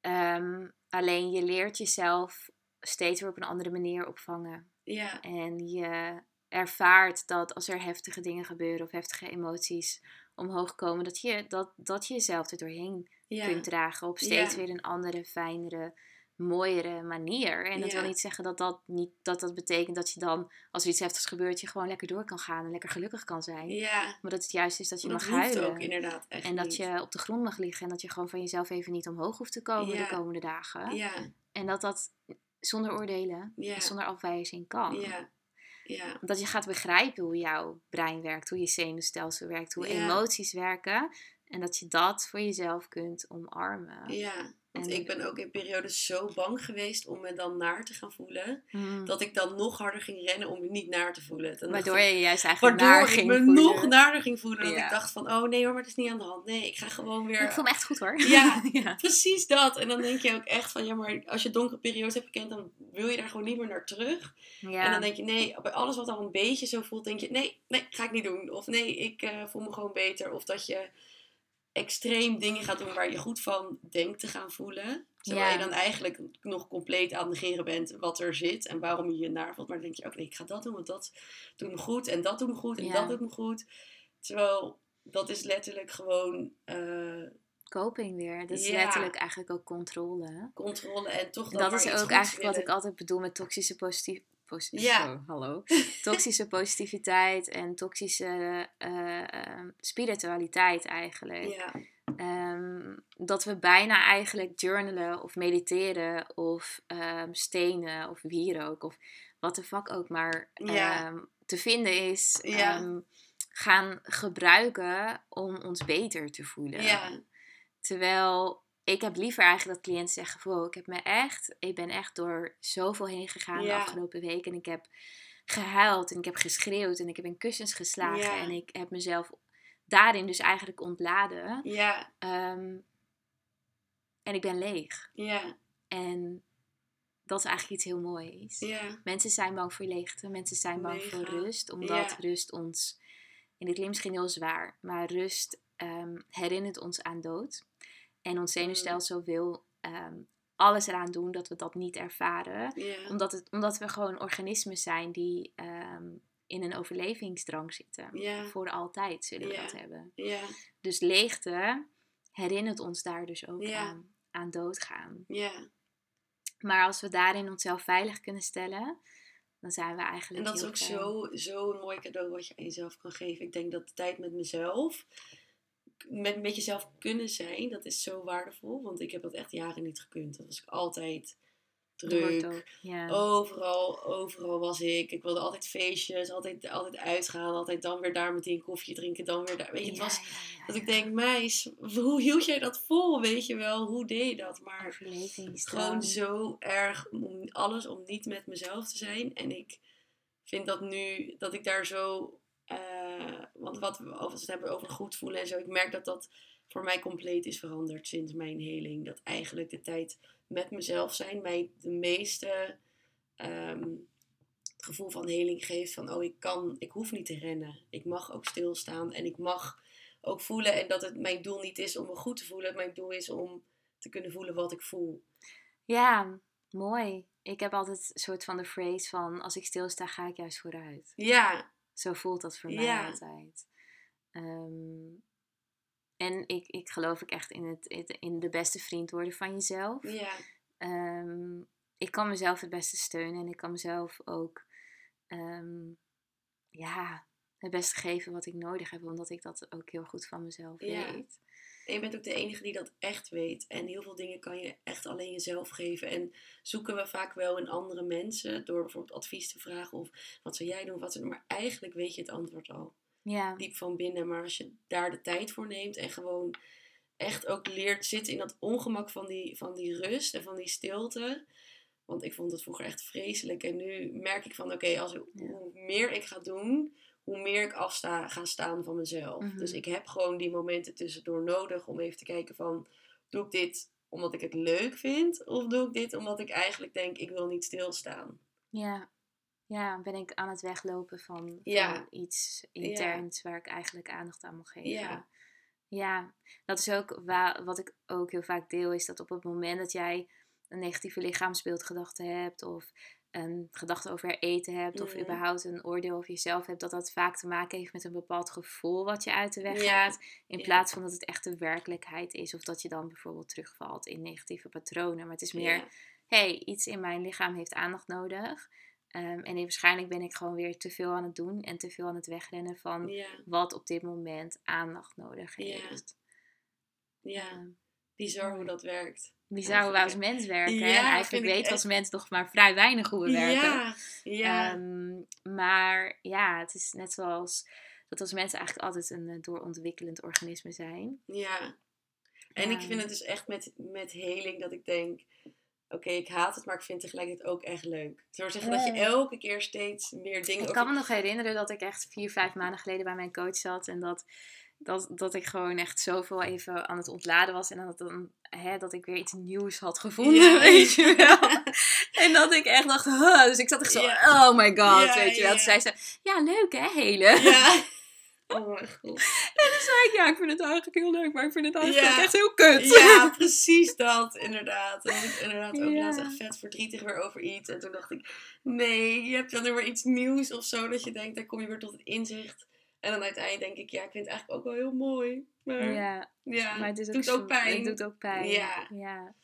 Ehm, alleen je leert jezelf steeds weer op een andere manier opvangen. Ja, En je ervaart dat als er heftige dingen gebeuren of heftige emoties omhoog komen, dat je, dat, dat je jezelf er doorheen ja, kunt dragen op steeds Ja. weer een andere, fijnere, mooiere manier. En dat Ja. wil niet zeggen dat dat, niet, dat dat betekent dat je dan, als er iets heftigs gebeurt, je gewoon lekker door kan gaan en lekker gelukkig kan zijn. ja. Maar dat het juist is dat je dat mag huilen. ook inderdaad echt en dat niet. je op de grond mag liggen en dat je gewoon van jezelf even niet omhoog hoeft te komen Ja. de komende dagen. Ja, En dat dat zonder oordelen zonder afwijzing kan. ja, ja. Dat je gaat begrijpen hoe jouw brein werkt, hoe je zenuwstelsel werkt, hoe emoties werken. En dat je dat voor jezelf kunt omarmen. Ja, want ik ben ook in periodes zo bang geweest om me dan naar te gaan voelen. Mm. Dat ik dan nog harder ging rennen om me niet naar te voelen. Dan Waardoor je juist eigenlijk waardoor naar ik ging me voelen. nog naarder ging voelen. Dat Ja. ik dacht van, oh nee hoor, maar het is niet aan de hand. Nee, ik ga gewoon weer... Ik voel me echt goed hoor. Ja. ja. Precies dat. En dan denk je ook echt van, ja maar als je donkere periodes hebt gekend, dan wil je daar gewoon niet meer naar terug. Ja. En dan denk je, nee, bij alles wat al een beetje zo voelt, denk je, nee, nee, ga ik niet doen. Of nee, ik eh, voel me gewoon beter. Of dat je extreem dingen gaat doen waar je goed van denkt te gaan voelen. Terwijl Ja. je dan eigenlijk nog compleet aan het negeren bent wat er zit en waarom je je naar voelt. Maar dan denk je, oké, ik ga dat doen, want dat doet me goed. En dat doet me goed en Ja. dat doet me goed. Terwijl dat is letterlijk gewoon eh, Coping weer. Dat is Ja. letterlijk eigenlijk ook controle. controle en toch Dat maar is ook eigenlijk wat ik altijd bedoel met toxische Ja. Hallo. Toxische positiviteit en toxische eh, eh, spiritualiteit eigenlijk. Ja, Ehm, dat we bijna eigenlijk journalen of mediteren of ehm, stenen of wierook of wat de fuck ook maar Ja. ehm, te vinden is, gaan gebruiken om ons beter te voelen. Terwijl ik heb liever eigenlijk dat cliënten zeggen: wow, ik heb me echt, ik ben echt door zoveel heen gegaan de afgelopen week en ik heb gehuild en ik heb geschreeuwd en ik heb in kussens geslagen Ja. en ik heb mezelf daarin dus eigenlijk ontladen. ja, Ehm, en ik ben leeg. Ja. En dat is eigenlijk iets heel moois. Ja. Mensen zijn bang voor leegte, mensen zijn bang voor rust, omdat Ja. rust ons, en dit klinkt misschien heel zwaar, maar rust ehm, herinnert ons aan dood. En ons Mm. zenuwstelsel wil ehm, alles eraan doen dat we dat niet ervaren, omdat, het, omdat we gewoon organismen zijn die ehm, in een overlevingsdrang zitten. Voor altijd zullen we dat hebben. Dus leegte herinnert ons daar dus ook aan, aan doodgaan. Maar als we daarin onszelf veilig kunnen stellen, dan zijn we eigenlijk. En dat is ook ver. zo, zo een mooi cadeau wat je aan jezelf kan geven. Ik denk dat de tijd met mezelf, met, met jezelf kunnen zijn, dat is zo waardevol. Want ik heb dat echt jaren niet gekund. Dat was ik altijd druk. ja. Overal, overal was ik. Ik wilde altijd feestjes, altijd, altijd uitgaan. Altijd dan weer daar meteen koffie drinken, dan weer daar. Weet je, het Ja, was ja, dat ik denk, meis, hoe hield jij dat vol? Weet je wel, hoe deed je dat? Maar gewoon zo erg om alles om niet met mezelf te zijn. En ik vind dat nu, dat ik daar zo, eh, want wat we over het hebben over goed voelen en zo, ik merk dat dat voor mij compleet is veranderd sinds mijn heling. Dat eigenlijk de tijd met mezelf zijn mij de meeste ehm, het gevoel van heling geeft. Van, oh, ik kan, ik hoef niet te rennen. Ik mag ook stilstaan en ik mag ook voelen. En dat het mijn doel niet is om me goed te voelen. Mijn doel is om te kunnen voelen wat ik voel. Ja, mooi. Ik heb altijd een soort van de phrase van als ik stilsta, ga ik juist vooruit. Ja, Zo voelt dat voor mij Ja. altijd. Ehm, en ik, ik geloof ook echt in, het, in de beste vriend worden van jezelf. ja, Ehm, ik kan mezelf het beste steunen en ik kan mezelf ook ehm, ja, het beste geven wat ik nodig heb, omdat ik dat ook heel goed van mezelf Ja. weet. En je bent ook de enige die dat echt weet. En heel veel dingen kan je echt alleen jezelf geven. En zoeken we vaak wel in andere mensen. Door bijvoorbeeld advies te vragen. Of wat zou jij doen? Wat maar eigenlijk weet je het antwoord al. Ja, Diep van binnen. Maar als je daar de tijd voor neemt. En gewoon echt ook leert zitten in dat ongemak van die, van die rust. En van die stilte. Want ik vond het vroeger echt vreselijk. En nu merk ik van oké, als hoe meer ik ga doen. Hoe meer ik afsta ga staan van mezelf. Mhm. Dus ik heb gewoon die momenten tussendoor nodig om even te kijken van... Doe ik dit omdat ik het leuk vind? Of doe ik dit omdat ik eigenlijk denk ik wil niet stilstaan? ja. Ja, ben ik aan het weglopen van, Ja. van iets interns waar ik eigenlijk aandacht aan mag geven. Ja. Ja, dat is ook wa- wat ik ook heel vaak deel, is dat op het moment dat jij een negatieve lichaamsbeeldgedachte hebt, of een gedachte over eten hebt, of Mhm. überhaupt een oordeel over jezelf hebt, dat dat vaak te maken heeft met een bepaald gevoel wat je uit de weg Ja. gaat, in Ja. plaats van dat het echt de werkelijkheid is, of dat je dan bijvoorbeeld terugvalt in negatieve patronen. Maar het is meer, Ja. hey, iets in mijn lichaam heeft aandacht nodig. Ehm, en waarschijnlijk ben ik gewoon weer te veel aan het doen en te veel aan het wegrennen van wat op dit moment aandacht nodig heeft. ja. Ehm, bizar hoe dat werkt. Bizar hoe we als mens werken. Ja, en eigenlijk weten we als mens nog maar vrij weinig hoe we werken. Ja, ja. Ehm, maar ja, het is net zoals dat als mensen eigenlijk altijd een eh, doorontwikkelend organisme zijn. Ja. En ik vind het dus echt met, met heling dat ik denk... Oké, ik haat het, maar ik vind het tegelijkertijd ook echt leuk. Door zeggen dat je elke keer steeds meer dingen... Ik over- kan me nog herinneren dat ik echt vier, vijf maanden geleden bij mijn coach zat. En dat, dat, dat ik gewoon echt zoveel even aan het ontladen was. En dat, dan, hè, dat ik weer iets nieuws had gevonden, Ja. weet je wel. en dat ik echt dacht, huh. dus ik zat echt zo, Ja. oh my god, weet je wel. Toen zei ze, ja leuk hè, hele. Ja. Oh mijn god. En toen zei ik, ja ik vind het eigenlijk heel leuk, maar ik vind het eigenlijk Ja. echt heel kut. Ja, precies dat, inderdaad. En ik inderdaad ook Ja. laatst echt vet verdrietig weer over iets. En toen dacht ik, nee, je hebt dan weer iets nieuws of zo. Dat je denkt, daar kom je weer tot het inzicht. En dan uiteindelijk denk ik, ja, ik vind het eigenlijk ook wel heel mooi. Maar ja, Ja, maar het ook, doet ook pijn. Het doet ook pijn. Ja. ja.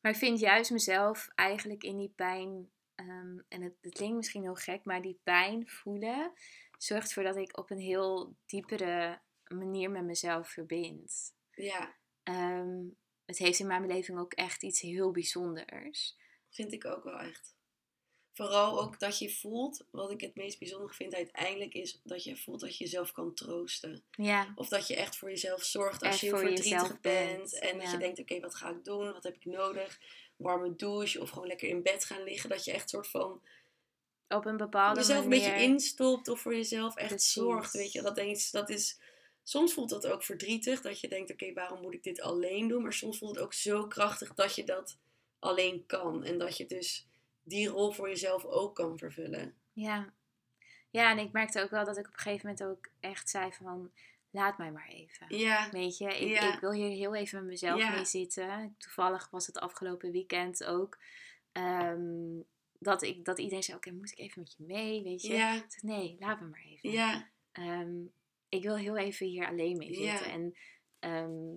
Maar ik vind juist mezelf eigenlijk in die pijn, ehm, en het, het klinkt misschien heel gek, maar die pijn voelen zorgt ervoor dat ik op een heel diepere manier met mezelf verbind. ja, Ehm, het heeft in mijn beleving ook echt iets heel bijzonders. vind ik ook wel echt. Vooral ook dat je voelt, wat ik het meest bijzonder vind uiteindelijk, is dat je voelt dat je jezelf kan troosten. Ja, Of dat je echt voor jezelf zorgt als Echt je heel verdrietig bent. bent, En dat je denkt, oké, wat ga ik doen? Wat heb ik nodig? Warme douche of gewoon lekker in bed gaan liggen. Dat je echt soort van op een bepaalde jezelf een beetje instopt of voor jezelf echt Precies. zorgt. Weet je, dat, denk dat is soms voelt dat ook verdrietig. Dat je denkt, oké, waarom moet ik dit alleen doen? Maar soms voelt het ook zo krachtig dat je dat alleen kan. En dat je dus die rol voor jezelf ook kan vervullen. Ja. Ja, en ik merkte ook wel dat ik op een gegeven moment ook echt zei van... Laat mij maar even. Ja. Weet je, ik, Ja. ik wil hier heel even met mezelf Ja. mee zitten. Toevallig was het afgelopen weekend ook... ehm, dat, ik, dat iedereen zei, oké, moet ik even met je mee, weet je? Ja. Nee, laat me maar even. Ja. Ehm, ik wil heel even hier alleen mee zitten. En ehm,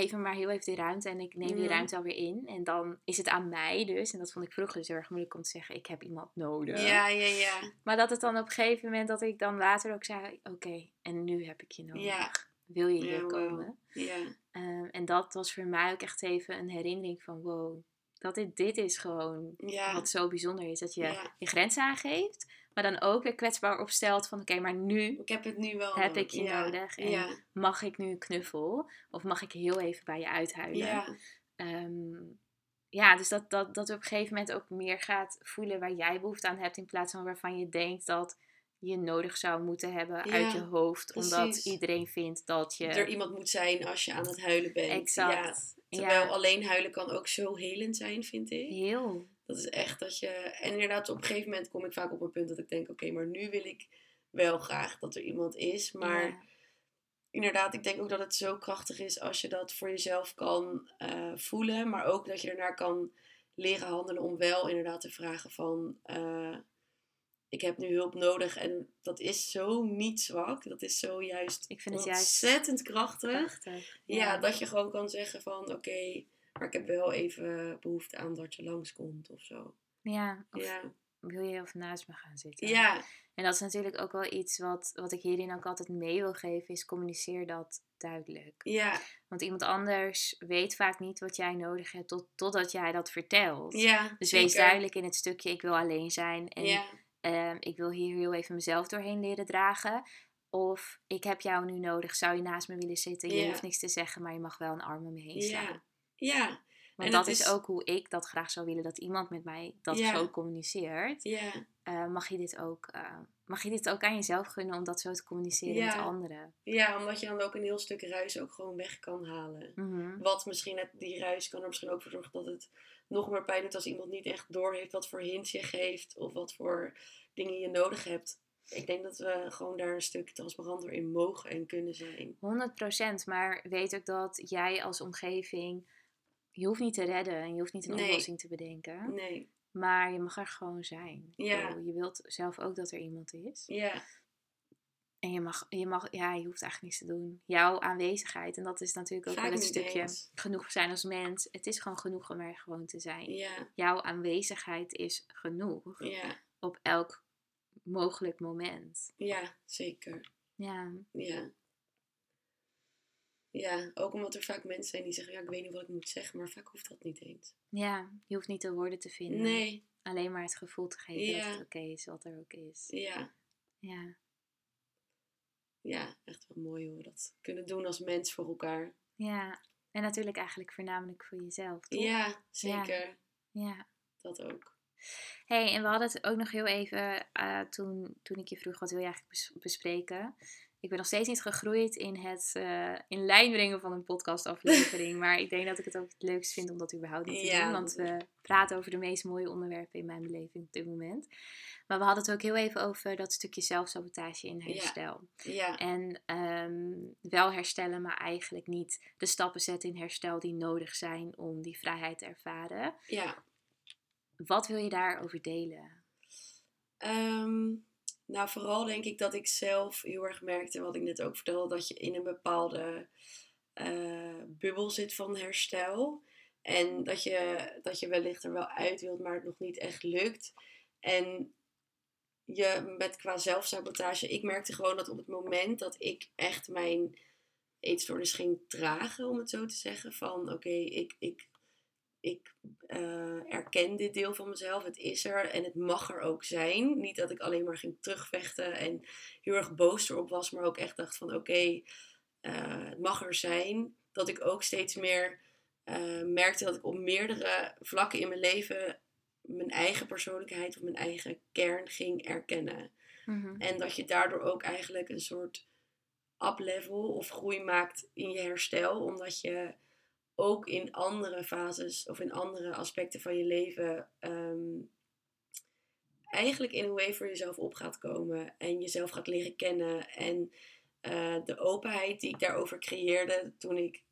geef me maar heel even die ruimte. En ik neem die ruimte alweer in. En dan is het aan mij dus. En dat vond ik vroeger dus heel erg moeilijk om te zeggen. Ik heb iemand nodig. Ja, ja, ja. Maar dat het dan op een gegeven moment dat ik dan later ook zei. Oké, en nu heb ik je nodig. Ja. Wil je Ja, hier wow. komen? Ja. Ehm, en dat was voor mij ook echt even een herinnering van wow. Dat dit, dit is gewoon Ja. wat zo bijzonder is. Dat je je grenzen aangeeft. Maar dan ook weer kwetsbaar opstelt van oké, maar nu Ik heb het nu wel heb ik je ja. nodig. En Ja. mag ik nu een knuffel? Of mag ik heel even bij je uithuilen? Ja. Ehm, ja, dus dat, dat, dat op een gegeven moment ook meer gaat voelen waar jij behoefte aan hebt. In plaats van waarvan je denkt dat je nodig zou moeten hebben uit je hoofd. Omdat iedereen vindt dat je... Er iemand moet zijn als je aan het huilen bent. Exact. Ja. Terwijl Ja. alleen huilen kan ook zo helend zijn, vind ik. Heel. Dat is echt dat je... En inderdaad, op een gegeven moment kom ik vaak op een punt dat ik denk... Oké, maar nu wil ik wel graag dat er iemand is. Maar Ja. inderdaad, ik denk ook dat het zo krachtig is als je dat voor jezelf kan eh, voelen. Maar ook dat je ernaar kan leren handelen om wel inderdaad te vragen van... eh, ik heb nu hulp nodig en dat is zo niet zwak. Dat is zo juist Ik vind het juist ontzettend krachtig. Prachtig. Ja, dat je gewoon kan zeggen van oké, maar ik heb wel even behoefte aan dat je langskomt of zo. Ja, of Ja, wil je of naast me gaan zitten? ja, En dat is natuurlijk ook wel iets wat, wat ik hierin ook altijd mee wil geven, is communiceer dat duidelijk. ja, Want iemand anders weet vaak niet wat jij nodig hebt tot, totdat jij dat vertelt. ja. Dus zeker. wees duidelijk in het stukje, ik wil alleen zijn en Ja, ehm, ik wil hier heel even mezelf doorheen leren dragen. Of ik heb jou nu nodig, zou je naast me willen zitten? Je Ja. hoeft niks te zeggen, maar je mag wel een arm om me heen slaan. Ja, Want En dat is ook hoe ik dat graag zou willen, dat iemand met mij dat Ja. zo communiceert. ja, Eh, mag, je dit ook, eh, mag je dit ook aan jezelf gunnen om dat zo te communiceren Ja. met anderen? ja, omdat je dan ook een heel stuk ruis ook gewoon weg kan halen. Mhm. Wat misschien, het, die ruis kan er misschien ook voor zorgen dat het nog meer pijn doet als iemand niet echt doorheeft wat voor hints je geeft of wat voor dingen je nodig hebt. Ik denk dat we gewoon daar een stuk transparanter in mogen en kunnen zijn. 100%, maar weet ook dat jij als omgeving, je hoeft niet te redden en je hoeft niet een Nee. oplossing te bedenken, Nee, maar je mag er gewoon zijn. Ja. bedoel, Je wilt zelf ook dat er iemand is. ja, En je mag, je mag, ja, je hoeft eigenlijk niets te doen. Jouw aanwezigheid, en dat is natuurlijk ook Vaak wel het stukje eens. genoeg zijn als mens. Het is gewoon genoeg om er gewoon te zijn. ja, Jouw aanwezigheid is genoeg ja, op elk mogelijk moment. ja, zeker. Ja, Ja. Ja, ook omdat er vaak mensen zijn die zeggen, ja, ik weet niet wat ik moet zeggen, maar vaak hoeft dat niet eens. ja, je hoeft niet de woorden te vinden. Nee, Alleen maar het gevoel te geven Ja. dat het oké is wat er ook is. ja, Ja, ja, echt wel mooi hoe we dat kunnen doen als mens voor elkaar. ja. En natuurlijk eigenlijk voornamelijk voor jezelf, toch? Ja, zeker. Ja. Dat ook. hey, en we hadden het ook nog heel even eh, toen, toen ik je vroeg wat wil je eigenlijk bes- bespreken. Ik ben nog steeds niet gegroeid in het eh, in lijn brengen van een podcastaflevering. maar ik denk dat ik het ook het leukst vind om dat überhaupt niet te Ja, doen. Want we praten over de meest mooie onderwerpen in mijn beleving op dit moment. Maar we hadden het ook heel even over dat stukje zelfsabotage in herstel. Ja, En ehm, wel herstellen, maar eigenlijk niet de stappen zetten in herstel die nodig zijn om die vrijheid te ervaren. ja. Wat wil je daarover delen? Ehm, nou, vooral denk ik dat ik zelf heel erg merkte, wat ik net ook vertelde, dat je in een bepaalde eh, bubbel zit van herstel. En dat je, dat je wellicht er wel uit wilt, maar het nog niet echt lukt. En je met qua zelfsabotage, ik merkte gewoon dat op het moment dat ik echt mijn eetstoornis ging dragen, om het zo te zeggen, van oké, ik, ik, ik eh, erken dit deel van mezelf, het is er en het mag er ook zijn. Niet dat ik alleen maar ging terugvechten en heel erg boos erop was, maar ook echt dacht van oké, eh, het mag er zijn. Dat ik ook steeds meer eh, merkte dat ik op meerdere vlakken in mijn leven mijn eigen persoonlijkheid of mijn eigen kern ging erkennen. Mhm. En dat je daardoor ook eigenlijk een soort up-level of groei maakt in je herstel. Omdat je ook in andere fases of in andere aspecten van je leven ehm, eigenlijk in een way voor jezelf op gaat komen. En jezelf gaat leren kennen. En eh, de openheid die ik daarover creëerde toen ik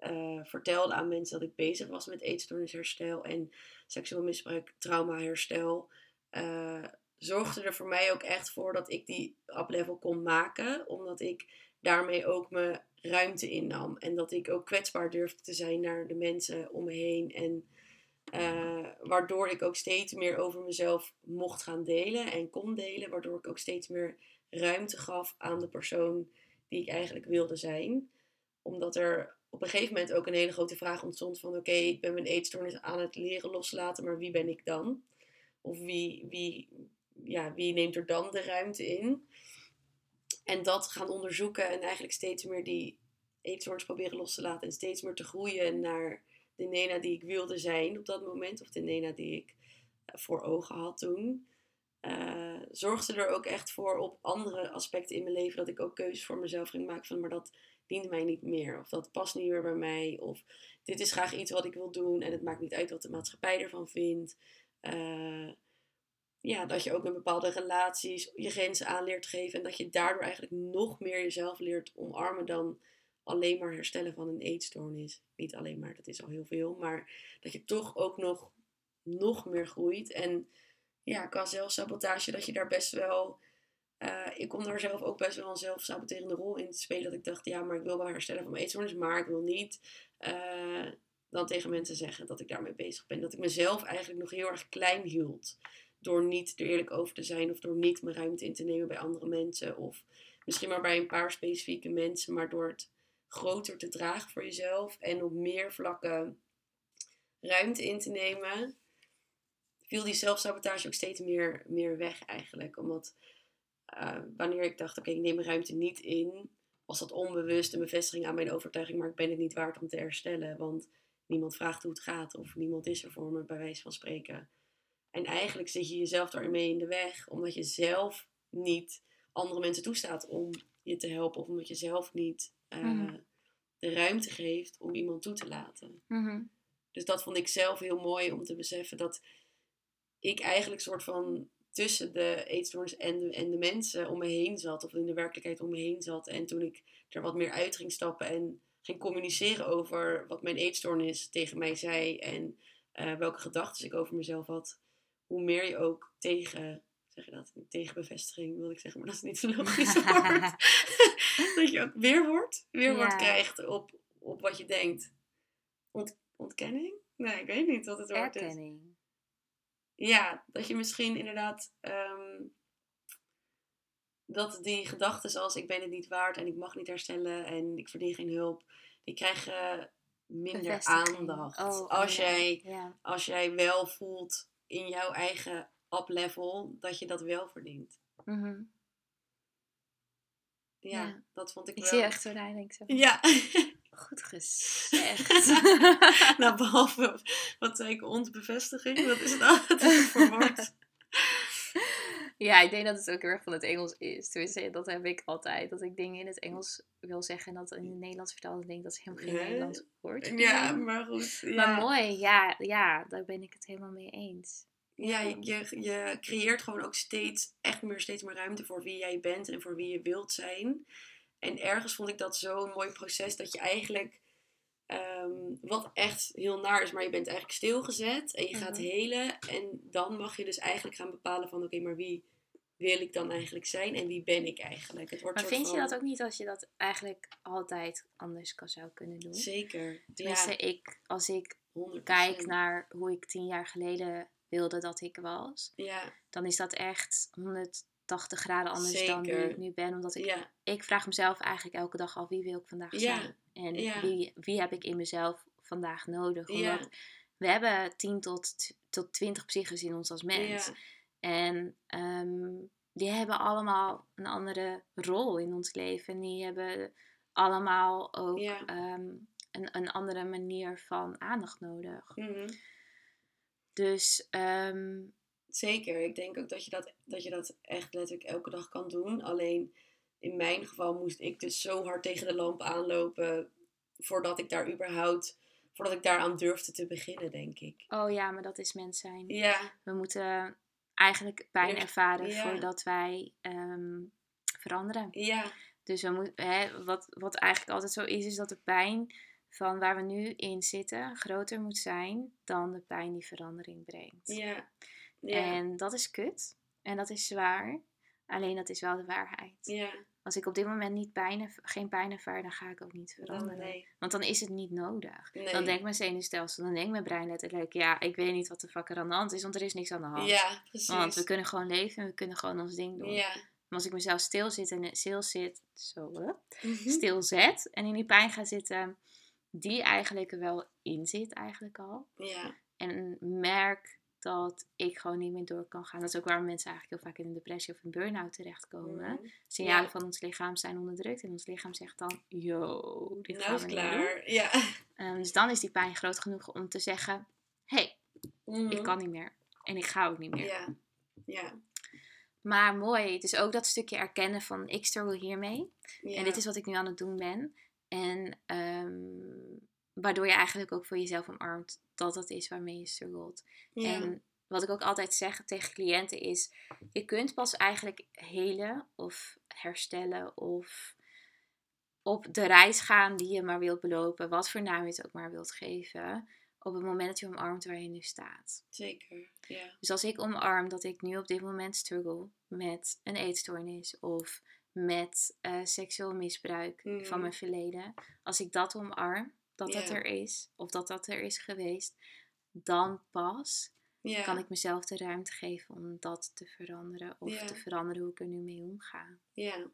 uh, vertelde aan mensen dat ik bezig was met eetstoornisherstel en seksueel misbruik, traumaherstel, uh, zorgde er voor mij ook echt voor dat ik die up-level kon maken. Omdat ik daarmee ook mijn ruimte innam. En dat ik ook kwetsbaar durfde te zijn naar de mensen om me heen. En uh, waardoor ik ook steeds meer over mezelf mocht gaan delen en kon delen. Waardoor ik ook steeds meer ruimte gaf aan de persoon die ik eigenlijk wilde zijn. Omdat er op een gegeven moment ook een hele grote vraag ontstond van... Oké, ik ben mijn eetstoornis aan het leren loslaten, maar wie ben ik dan? Of wie, wie, ja, wie neemt er dan de ruimte in? En dat gaan onderzoeken en eigenlijk steeds meer die eetstoornis proberen los te laten. En steeds meer te groeien naar de Nena die ik wilde zijn op dat moment. Of de Nena die ik eh, voor ogen had toen. Uh, zorgde er ook echt voor op andere aspecten in mijn leven dat ik ook keuzes voor mezelf ging maken van maar dat dient mij niet meer of dat past niet meer bij mij of dit is graag iets wat ik wil doen en het maakt niet uit wat de maatschappij ervan vindt. Uh, ja, dat je ook in bepaalde relaties je grenzen aan leert geven. En dat je daardoor eigenlijk nog meer jezelf leert omarmen dan alleen maar herstellen van een eetstoornis. Niet alleen maar, dat is al heel veel. Maar dat je toch ook nog, nog meer groeit. En ja, qua zelfsabotage, dat je daar best wel... Uh, ik kon daar zelf ook best wel een zelfsaboterende rol in spelen. Dat ik dacht, ja, maar ik wil wel herstellen van mijn eetstoornis. Maar ik wil niet... Uh, dan tegen mensen zeggen dat ik daarmee bezig ben. Dat ik mezelf eigenlijk nog heel erg klein hield door niet er eerlijk over te zijn of door niet mijn ruimte in te nemen bij andere mensen of misschien maar bij een paar specifieke mensen, maar door het groter te dragen voor jezelf en op meer vlakken ruimte in te nemen, viel die zelfsabotage ook steeds meer, meer weg eigenlijk. Omdat uh, wanneer ik dacht, oké, ik neem mijn ruimte niet in, was dat onbewust een bevestiging aan mijn overtuiging, maar ik ben het niet waard om te herstellen, want niemand vraagt hoe het gaat of niemand is er voor me, bij wijze van spreken. En eigenlijk zit je jezelf daarmee in de weg, omdat je zelf niet andere mensen toestaat om je te helpen, of omdat je zelf niet uh, de ruimte geeft om iemand toe te laten. Mm Dus dat vond ik zelf heel mooi om te beseffen dat ik eigenlijk soort van tussen de eetstoornis en de, en de mensen om me heen zat, of in de werkelijkheid om me heen zat. En toen ik er wat meer uit ging stappen en ging communiceren over wat mijn eetstoornis tegen mij zei en uh, welke gedachten ik over mezelf had, hoe meer je ook tegen, zeg je dat, tegen bevestiging wil ik zeggen, maar dat is niet zo logisch woord. dat je ook weerwoord, weerwoord ja. krijgt op, op wat je denkt. Ont, ontkenning? Nee, ik weet niet wat het woord Erkenning. is. Ja, dat je misschien inderdaad um, dat die gedachten zoals ik ben het niet waard en ik mag niet herstellen en ik verdien geen hulp, die krijgen minder aandacht. Oh, als, ja. jij, Ja. als jij wel voelt in jouw eigen up-level dat je dat wel verdient. Mhm. Ja, Ja. dat vond ik, Ik wel. zie je echt zo nadenken. Zo. Ja, Goed gezegd. nou behalve wat zei ik, ontbevestiging, wat is dat? Het is voor woord. ja, ik denk dat het ook heel erg van het Engels is. Tenminste, dat heb ik altijd. Dat ik dingen in het Engels wil zeggen en dat in het Nederlands vertel. Dan denk ik dat is helemaal geen Nee. Nederlands woord. Ja, maar goed. Ja, Maar mooi, ja, ja, daar ben ik het helemaal mee eens. ja je, je, je creëert gewoon ook steeds, echt meer, steeds meer ruimte voor wie jij bent en voor wie je wilt zijn. En ergens vond ik dat zo'n mooi proces dat je eigenlijk, ehm, wat echt heel naar is, maar je bent eigenlijk stilgezet en je gaat Mhm. helen. En dan mag je dus eigenlijk gaan bepalen van, oké, maar wie wil ik dan eigenlijk zijn en wie ben ik eigenlijk? Het wordt Maar vind je dat ook niet als je dat eigenlijk altijd anders kan zou kunnen doen? Zeker. Tenminste, ja, ik, als ik 100%. kijk naar hoe ik tien jaar geleden wilde dat ik was, Ja, dan is dat echt 180 graden anders dan wie ik nu ben. Omdat ik, ja, ik vraag mezelf eigenlijk elke dag al wie wil ik vandaag zijn. En wie, wie heb ik in mezelf vandaag nodig. Omdat we hebben 10 tot, tot 20 psyches in ons als mens. En ehm, die hebben allemaal een andere rol in ons leven. En die hebben allemaal ook Ja. ehm, een, een andere manier van aandacht nodig. mhm. Dus ehm, Zeker. Ik denk ook dat je dat, dat je dat echt letterlijk elke dag kan doen. Alleen in mijn geval moest ik dus zo hard tegen de lamp aanlopen voordat ik daar überhaupt, voordat ik daaraan durfde te beginnen, denk ik. Oh ja, maar dat is mens zijn. Ja, We moeten eigenlijk pijn ervaren ja. voordat wij ehm, veranderen. ja, Dus we moeten, hè, wat, wat eigenlijk altijd zo is, is dat de pijn van waar we nu in zitten groter moet zijn dan de pijn die verandering brengt. ja. Ja, En dat is kut. En dat is zwaar. Alleen dat is wel de waarheid. ja. Als ik op dit moment niet pijn, geen pijn ervaar, dan ga ik ook niet Dan veranderen. nee. Want dan is het niet nodig. nee. Dan denkt mijn zenuwstelsel, dan denkt mijn brein letterlijk, ja, ik weet niet wat de fuck er aan de hand is, want er is niks aan de hand. Ja, precies. Want we kunnen gewoon leven en we kunnen gewoon ons ding doen. Ja. Maar als ik mezelf stil zit en stil zit, zo, hè, Mhm. stil zet en in die pijn ga zitten, die eigenlijk er wel in zit eigenlijk al. Ja, En merk dat ik gewoon niet meer door kan gaan. Dat is ook waarom mensen eigenlijk heel vaak in een depressie of een burn-out terechtkomen. Mhm. Signalen Ja. van ons lichaam zijn onderdrukt en ons lichaam zegt dan, yo, dit nou gaan is we niet doen. klaar. Ja. Ehm, dus dan is die pijn groot genoeg om te zeggen, hey, ik kan niet meer. En ik ga ook niet meer. Ja. Ja. Maar mooi, dus ook dat stukje erkennen van ik struggle hiermee. ja. En dit is wat ik nu aan het doen ben. En ehm, waardoor je eigenlijk ook voor jezelf omarmt dat dat is waarmee je struggelt. Ja. En wat ik ook altijd zeg tegen cliënten is: je kunt pas eigenlijk helen of herstellen of op de reis gaan die je maar wilt belopen, wat voor naam je het ook maar wilt geven, op het moment dat je omarmt waar je nu staat. Zeker. Ja. Dus als ik omarm dat ik nu op dit moment struggle met een eetstoornis of met eh, seksueel misbruik van mijn verleden, als ik dat omarm, dat dat er is of dat dat er is geweest, dan pas kan ik mezelf de ruimte geven om dat te veranderen of te veranderen hoe ik er nu mee omga. Ja.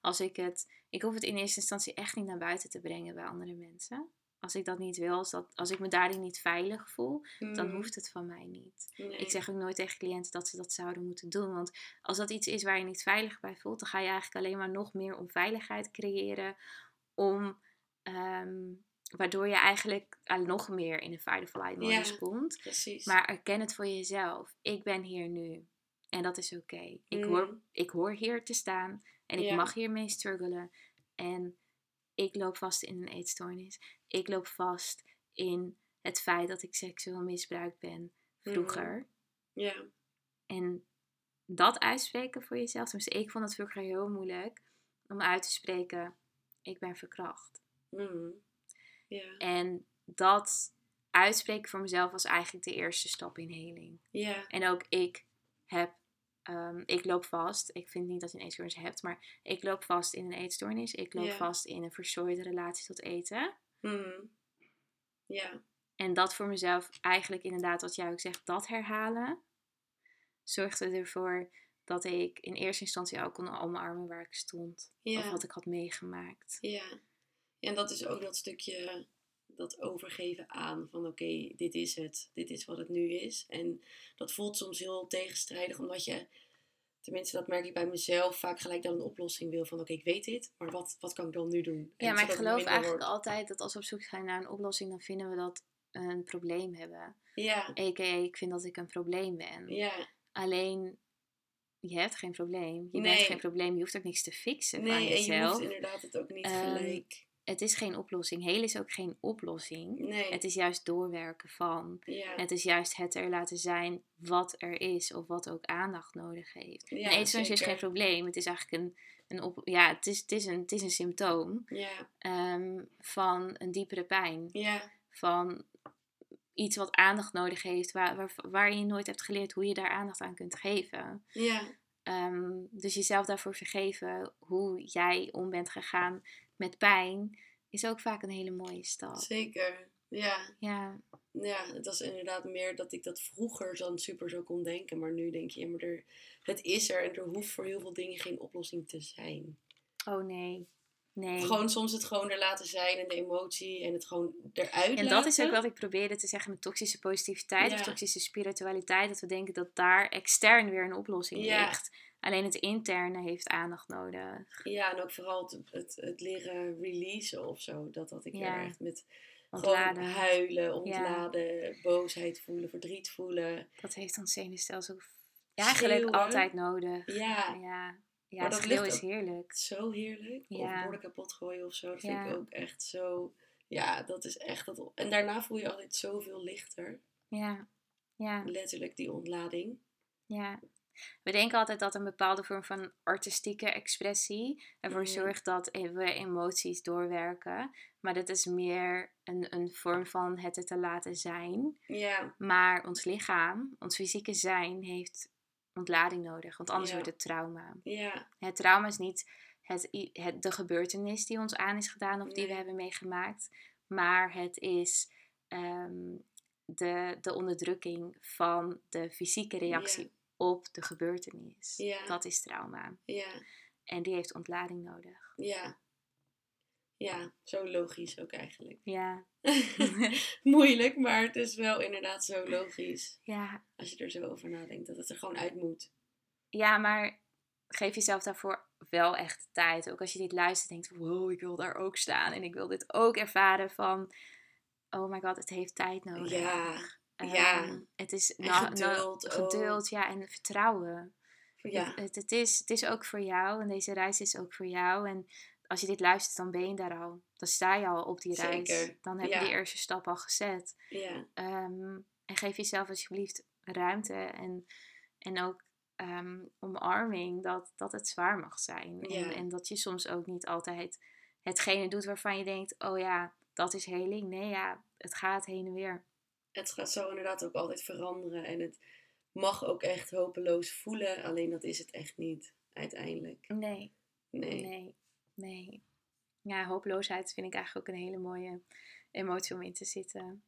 Als ik het, ik hoef het in eerste instantie echt niet naar buiten te brengen bij andere mensen. Als ik dat niet wil, als, dat, als ik me daarin niet veilig voel, dan Mhm. hoeft het van mij niet. Nee. Ik zeg ook nooit tegen cliënten dat ze dat zouden moeten doen. Want als dat iets is waar je niet veilig bij voelt, dan ga je eigenlijk alleen maar nog meer onveiligheid creëren. Om, ehm, waardoor je eigenlijk eh, nog meer in een fight of flight modus Ja. komt. Precies. Maar erken het voor jezelf. Ik ben hier nu. En dat is oké. Ik, hoor, Mhm. ik hoor hier te staan. En ik Ja. mag hiermee struggelen. En ik loop vast in een eetstoornis. Ik loop vast in het feit dat ik seksueel misbruikt ben vroeger. Ja. En dat uitspreken voor jezelf. Tenminste, ik vond het vroeger heel moeilijk om uit te spreken: ik ben verkracht. Mhm. Ja. En dat uitspreken voor mezelf was eigenlijk de eerste stap in heling. Ja. En ook ik heb, ehm, ik loop vast. Ik vind niet dat je een eetstoornis hebt, maar ik loop vast in een eetstoornis. Ik loop Ja. vast in een verstoorde relatie tot eten. Mhm. Ja. En dat voor mezelf eigenlijk inderdaad, wat jij ook zegt, dat herhalen. Zorgde ervoor dat ik in eerste instantie ook kon omarmen waar ik stond. Of wat ik had meegemaakt. Ja. En dat is ook dat stukje, dat overgeven aan van oké, dit is het, dit is wat het nu is. En dat voelt soms heel tegenstrijdig, omdat je, tenminste dat merk ik bij mezelf, vaak gelijk dan een oplossing wil van oké, ik weet dit, maar wat, wat kan ik dan nu doen? En Ja, maar ik geloof eigenlijk wordt. altijd dat als we op zoek gaan naar een oplossing, dan vinden we dat we een probleem hebben. Ja, A.k.a. ik vind dat ik een probleem ben. ja, Alleen, je hebt geen probleem. Je Nee. bent geen probleem. Je hoeft ook niks te fixen van nee, en je jezelf. hoeft inderdaad het ook niet Ehm, gelijk. Het is geen oplossing. Heel is ook geen oplossing. Nee, Het is juist doorwerken van. ja, Het is juist het er laten zijn wat er is of wat ook aandacht nodig heeft. Ja, een eetstoornis is geen probleem. Het is eigenlijk een, een, op, ja, het is, het is een, het is een symptoom ja, ehm, van een diepere pijn. ja, Van iets wat aandacht nodig heeft, waar, waar, waar je nooit hebt geleerd hoe je daar aandacht aan kunt geven. ja, Ehm, dus jezelf daarvoor vergeven hoe jij om bent gegaan met pijn, is ook vaak een hele mooie stap. zeker. Ja, Ja, ja, het was inderdaad meer dat ik dat vroeger dan super zo kon denken. Maar nu denk je, ja, maar er, het is er en er hoeft voor heel veel dingen geen oplossing te zijn. oh nee. Nee. Gewoon soms het gewoon er laten zijn en de emotie en het gewoon eruit En dat is ook laten. wat ik probeerde te zeggen met toxische positiviteit of toxische spiritualiteit. Dat we denken dat daar extern weer een oplossing Ja. ligt. Alleen het interne heeft aandacht nodig. Ja, en ook vooral het, het, het leren releasen of zo. Dat had ik Ja. heel erg met Ontladen. gewoon huilen, ontladen, boosheid voelen, verdriet voelen. Dat heeft ons zenuwstelsel eigenlijk Schreeuwen. altijd nodig. Ja, Ja, Ja, Maar dat schreeuw is heerlijk. Zo heerlijk. Ja. Of borden kapot gooien of zo. Dat Ja. vind ik ook echt zo... Ja, dat is echt... Dat... En daarna voel je altijd zoveel lichter. Ja, ja, Letterlijk die ontlading. ja. We denken altijd dat een bepaalde vorm van artistieke expressie ervoor Mhm. zorgt dat e- we emoties doorwerken. Maar dat is meer een, een vorm van het er te laten zijn. Ja, Maar ons lichaam, ons fysieke zijn, heeft ontlading nodig. Want anders Ja. wordt het trauma. ja, Het trauma is niet het, de gebeurtenis die ons aan is gedaan of die we hebben meegemaakt. Maar het is ehm, de, de onderdrukking van de fysieke reactie. Op de gebeurtenis. Ja. Dat is trauma. ja, En die heeft ontlading nodig. ja. Ja, zo logisch ook eigenlijk. Ja, Moeilijk, maar het is wel inderdaad zo logisch. ja, Als je er zo over nadenkt, dat het er gewoon uit moet. ja, maar geef jezelf daarvoor wel echt tijd. Ook als je dit luistert, denkt: wow, ik wil daar ook staan. En ik wil dit ook ervaren van: oh my god, het heeft tijd nodig. Ja, Ehm, ja. Het is geduld geduld, ja, en vertrouwen. Ja, Het, het, het is, het is ook voor jou en deze reis is ook voor jou. En als je dit luistert, dan ben je daar al. Dan sta je al op die reis. Zeker, Dan heb ja. je die eerste stap al gezet. ja, Ehm, en geef jezelf alsjeblieft ruimte en, en ook ehm, omarming dat, dat het zwaar mag zijn. En, en dat je soms ook niet altijd hetgene doet waarvan je denkt, oh ja, dat is heling. Nee, ja, het gaat heen en weer. Het gaat zo inderdaad ook altijd veranderen. En het mag ook echt hopeloos voelen. Alleen dat is het echt niet, uiteindelijk. Nee, Nee. nee, nee. Ja, hopeloosheid vind ik eigenlijk ook een hele mooie emotie om in te zitten.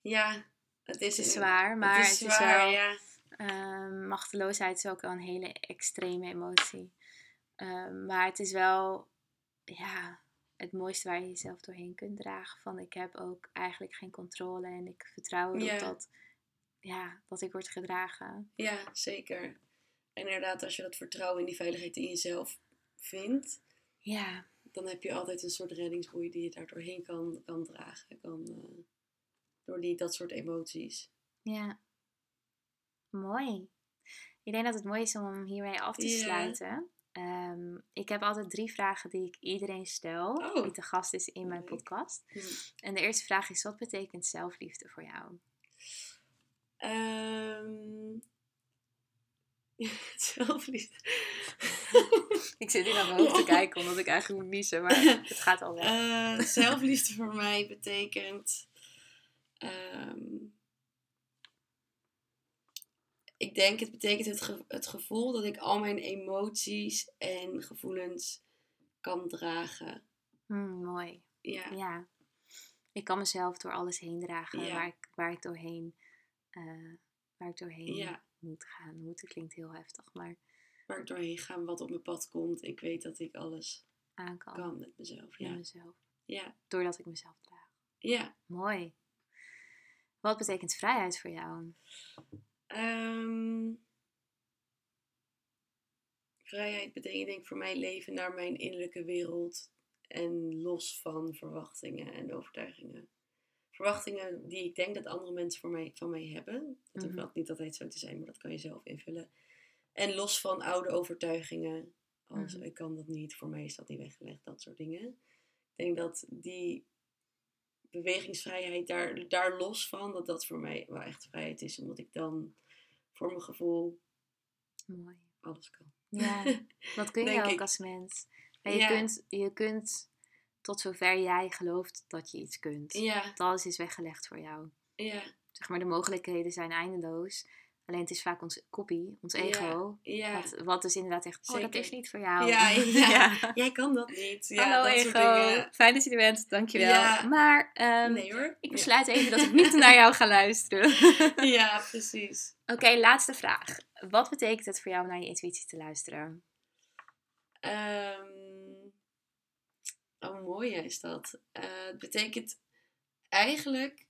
Ja, het is, Het is inderdaad- zwaar, maar het het is zwaar, wel... ja. Ehm, machteloosheid is ook wel een hele extreme emotie. Ehm, maar het is wel, ja, het mooiste waar je jezelf doorheen kunt dragen. Van ik heb ook eigenlijk geen controle en ik vertrouw erop Ja. dat, ja, dat ik word gedragen. Ja, zeker. En inderdaad, als je dat vertrouwen in die veiligheid in jezelf vindt, Ja, dan heb je altijd een soort reddingsboei die je daar doorheen kan, kan dragen. Kan, eh, door die, dat soort emoties. ja. Mooi. Ik denk dat het mooi is om hem hiermee af te sluiten. Ehm, ik heb altijd drie vragen die ik iedereen stel, Oh. die te gast is in mijn podcast. Hm. En de eerste vraag is, wat betekent zelfliefde voor jou? Ehm zelfliefde. Ik zit hier naar mijn hoofd te kijken omdat ik eigenlijk moet niezen, maar het gaat al weg. Eh, zelfliefde voor mij betekent. ehm, ik denk het betekent het, ge- het gevoel dat ik al mijn emoties en gevoelens kan dragen. Hmm, mooi. Ja, Ja. Ik kan mezelf door alles heen dragen Ja. waar, ik, waar ik doorheen, eh, waar ik doorheen Ja. moet gaan. Moeten klinkt heel heftig, maar waar ik doorheen ga, wat op mijn pad komt. Ik weet dat ik alles aan kan. kan met mezelf. Met Ja, mezelf. ja, Doordat ik mezelf draag. ja. Mooi. Wat betekent vrijheid voor jou? Ehm, vrijheid betekent voor mij leven naar mijn innerlijke wereld en los van verwachtingen en overtuigingen. Verwachtingen die ik denk dat andere mensen voor mij, van mij hebben. Dat hoeft Mhm. niet altijd zo te zijn, maar dat kan je zelf invullen. En los van oude overtuigingen. Als Mhm. ik kan dat niet, voor mij is dat niet weggelegd, dat soort dingen. Ik denk dat die bewegingsvrijheid daar, daar los van, dat dat voor mij wel echt vrijheid is. Omdat ik dan voor mijn gevoel Mooi. alles kan. Ja, dat kun je ook ik. als mens. En je, Ja. kunt, je kunt tot zover jij gelooft dat je iets kunt. Ja, Dat alles is weggelegd voor jou. ja, Zeg maar, de mogelijkheden zijn eindeloos. Alleen het is vaak ons kopie, ons ego. ja. Wat, wat dus inderdaad zegt, oh, dat is niet voor jou. Ja, ja. Jij kan dat niet. Ja, Hallo dat ego, fijn dat je er bent, dankjewel. Ja. Maar Nee hoor. ik besluit even dat ik niet naar jou ga luisteren. Ja, precies. Oké, laatste vraag. Wat betekent het voor jou om naar je intuïtie te luisteren? Ehm oh, mooi is dat. Eh, het betekent eigenlijk,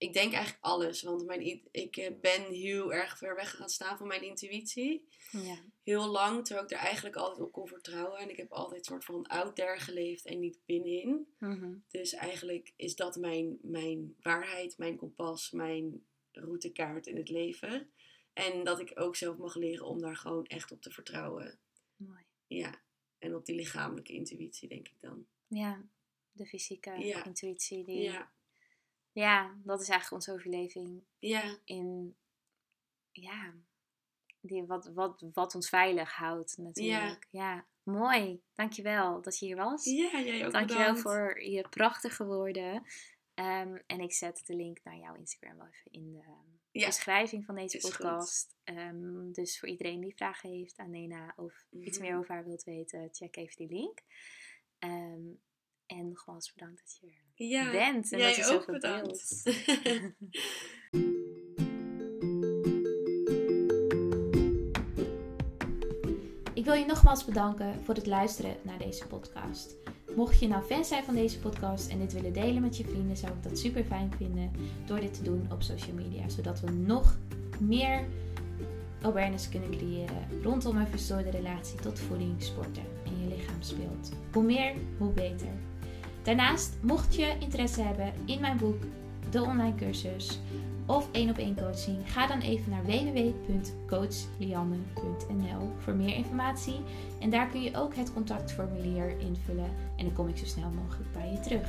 ik denk eigenlijk alles. Want mijn, ik eh, ben heel erg ver weg gaan staan van mijn intuïtie. Ja. Heel lang, terwijl ik er eigenlijk altijd op kon vertrouwen. En ik heb altijd een soort van out there geleefd en niet binnenin. Mhm. Dus eigenlijk is dat mijn, mijn waarheid, mijn kompas, mijn routekaart in het leven. En dat ik ook zelf mag leren om daar gewoon echt op te vertrouwen. Mooi. Ja. En op die lichamelijke intuïtie, denk ik dan. Ja, de fysieke Ja. intuïtie. Die, ja. Ja. dat is eigenlijk onze overleving Ja. in, ja, die, wat, wat, wat ons veilig houdt natuurlijk. Ja. mooi. Dankjewel dat je hier was. Ja, jij ook Dankjewel bedankt. voor je prachtige woorden. Ehm, en ik zet de link naar jouw Instagram wel even in de Ja. beschrijving van deze Is podcast. Ehm, dus voor iedereen die vragen heeft aan Nena of iets Mhm. meer over haar wilt weten, check even die link. Ehm, en nogmaals bedankt dat je er Ja. bent en jij dat je ook zoveel bedankt. deelt. Ik wil je nogmaals bedanken voor het luisteren naar deze podcast. Mocht je nou fan zijn van deze podcast en dit willen delen met je vrienden, zou ik dat super fijn vinden door dit te doen op social media. Zodat we nog meer awareness kunnen creëren rondom een verstoorde relatie tot voeding, sporten en je lichaamsbeeld. Hoe meer, hoe beter. Daarnaast, mocht je interesse hebben in mijn boek, de online cursus of één op één coaching, ga dan even naar www.coachlianne.nl voor meer informatie. En daar kun je ook het contactformulier invullen en dan kom ik zo snel mogelijk bij je terug.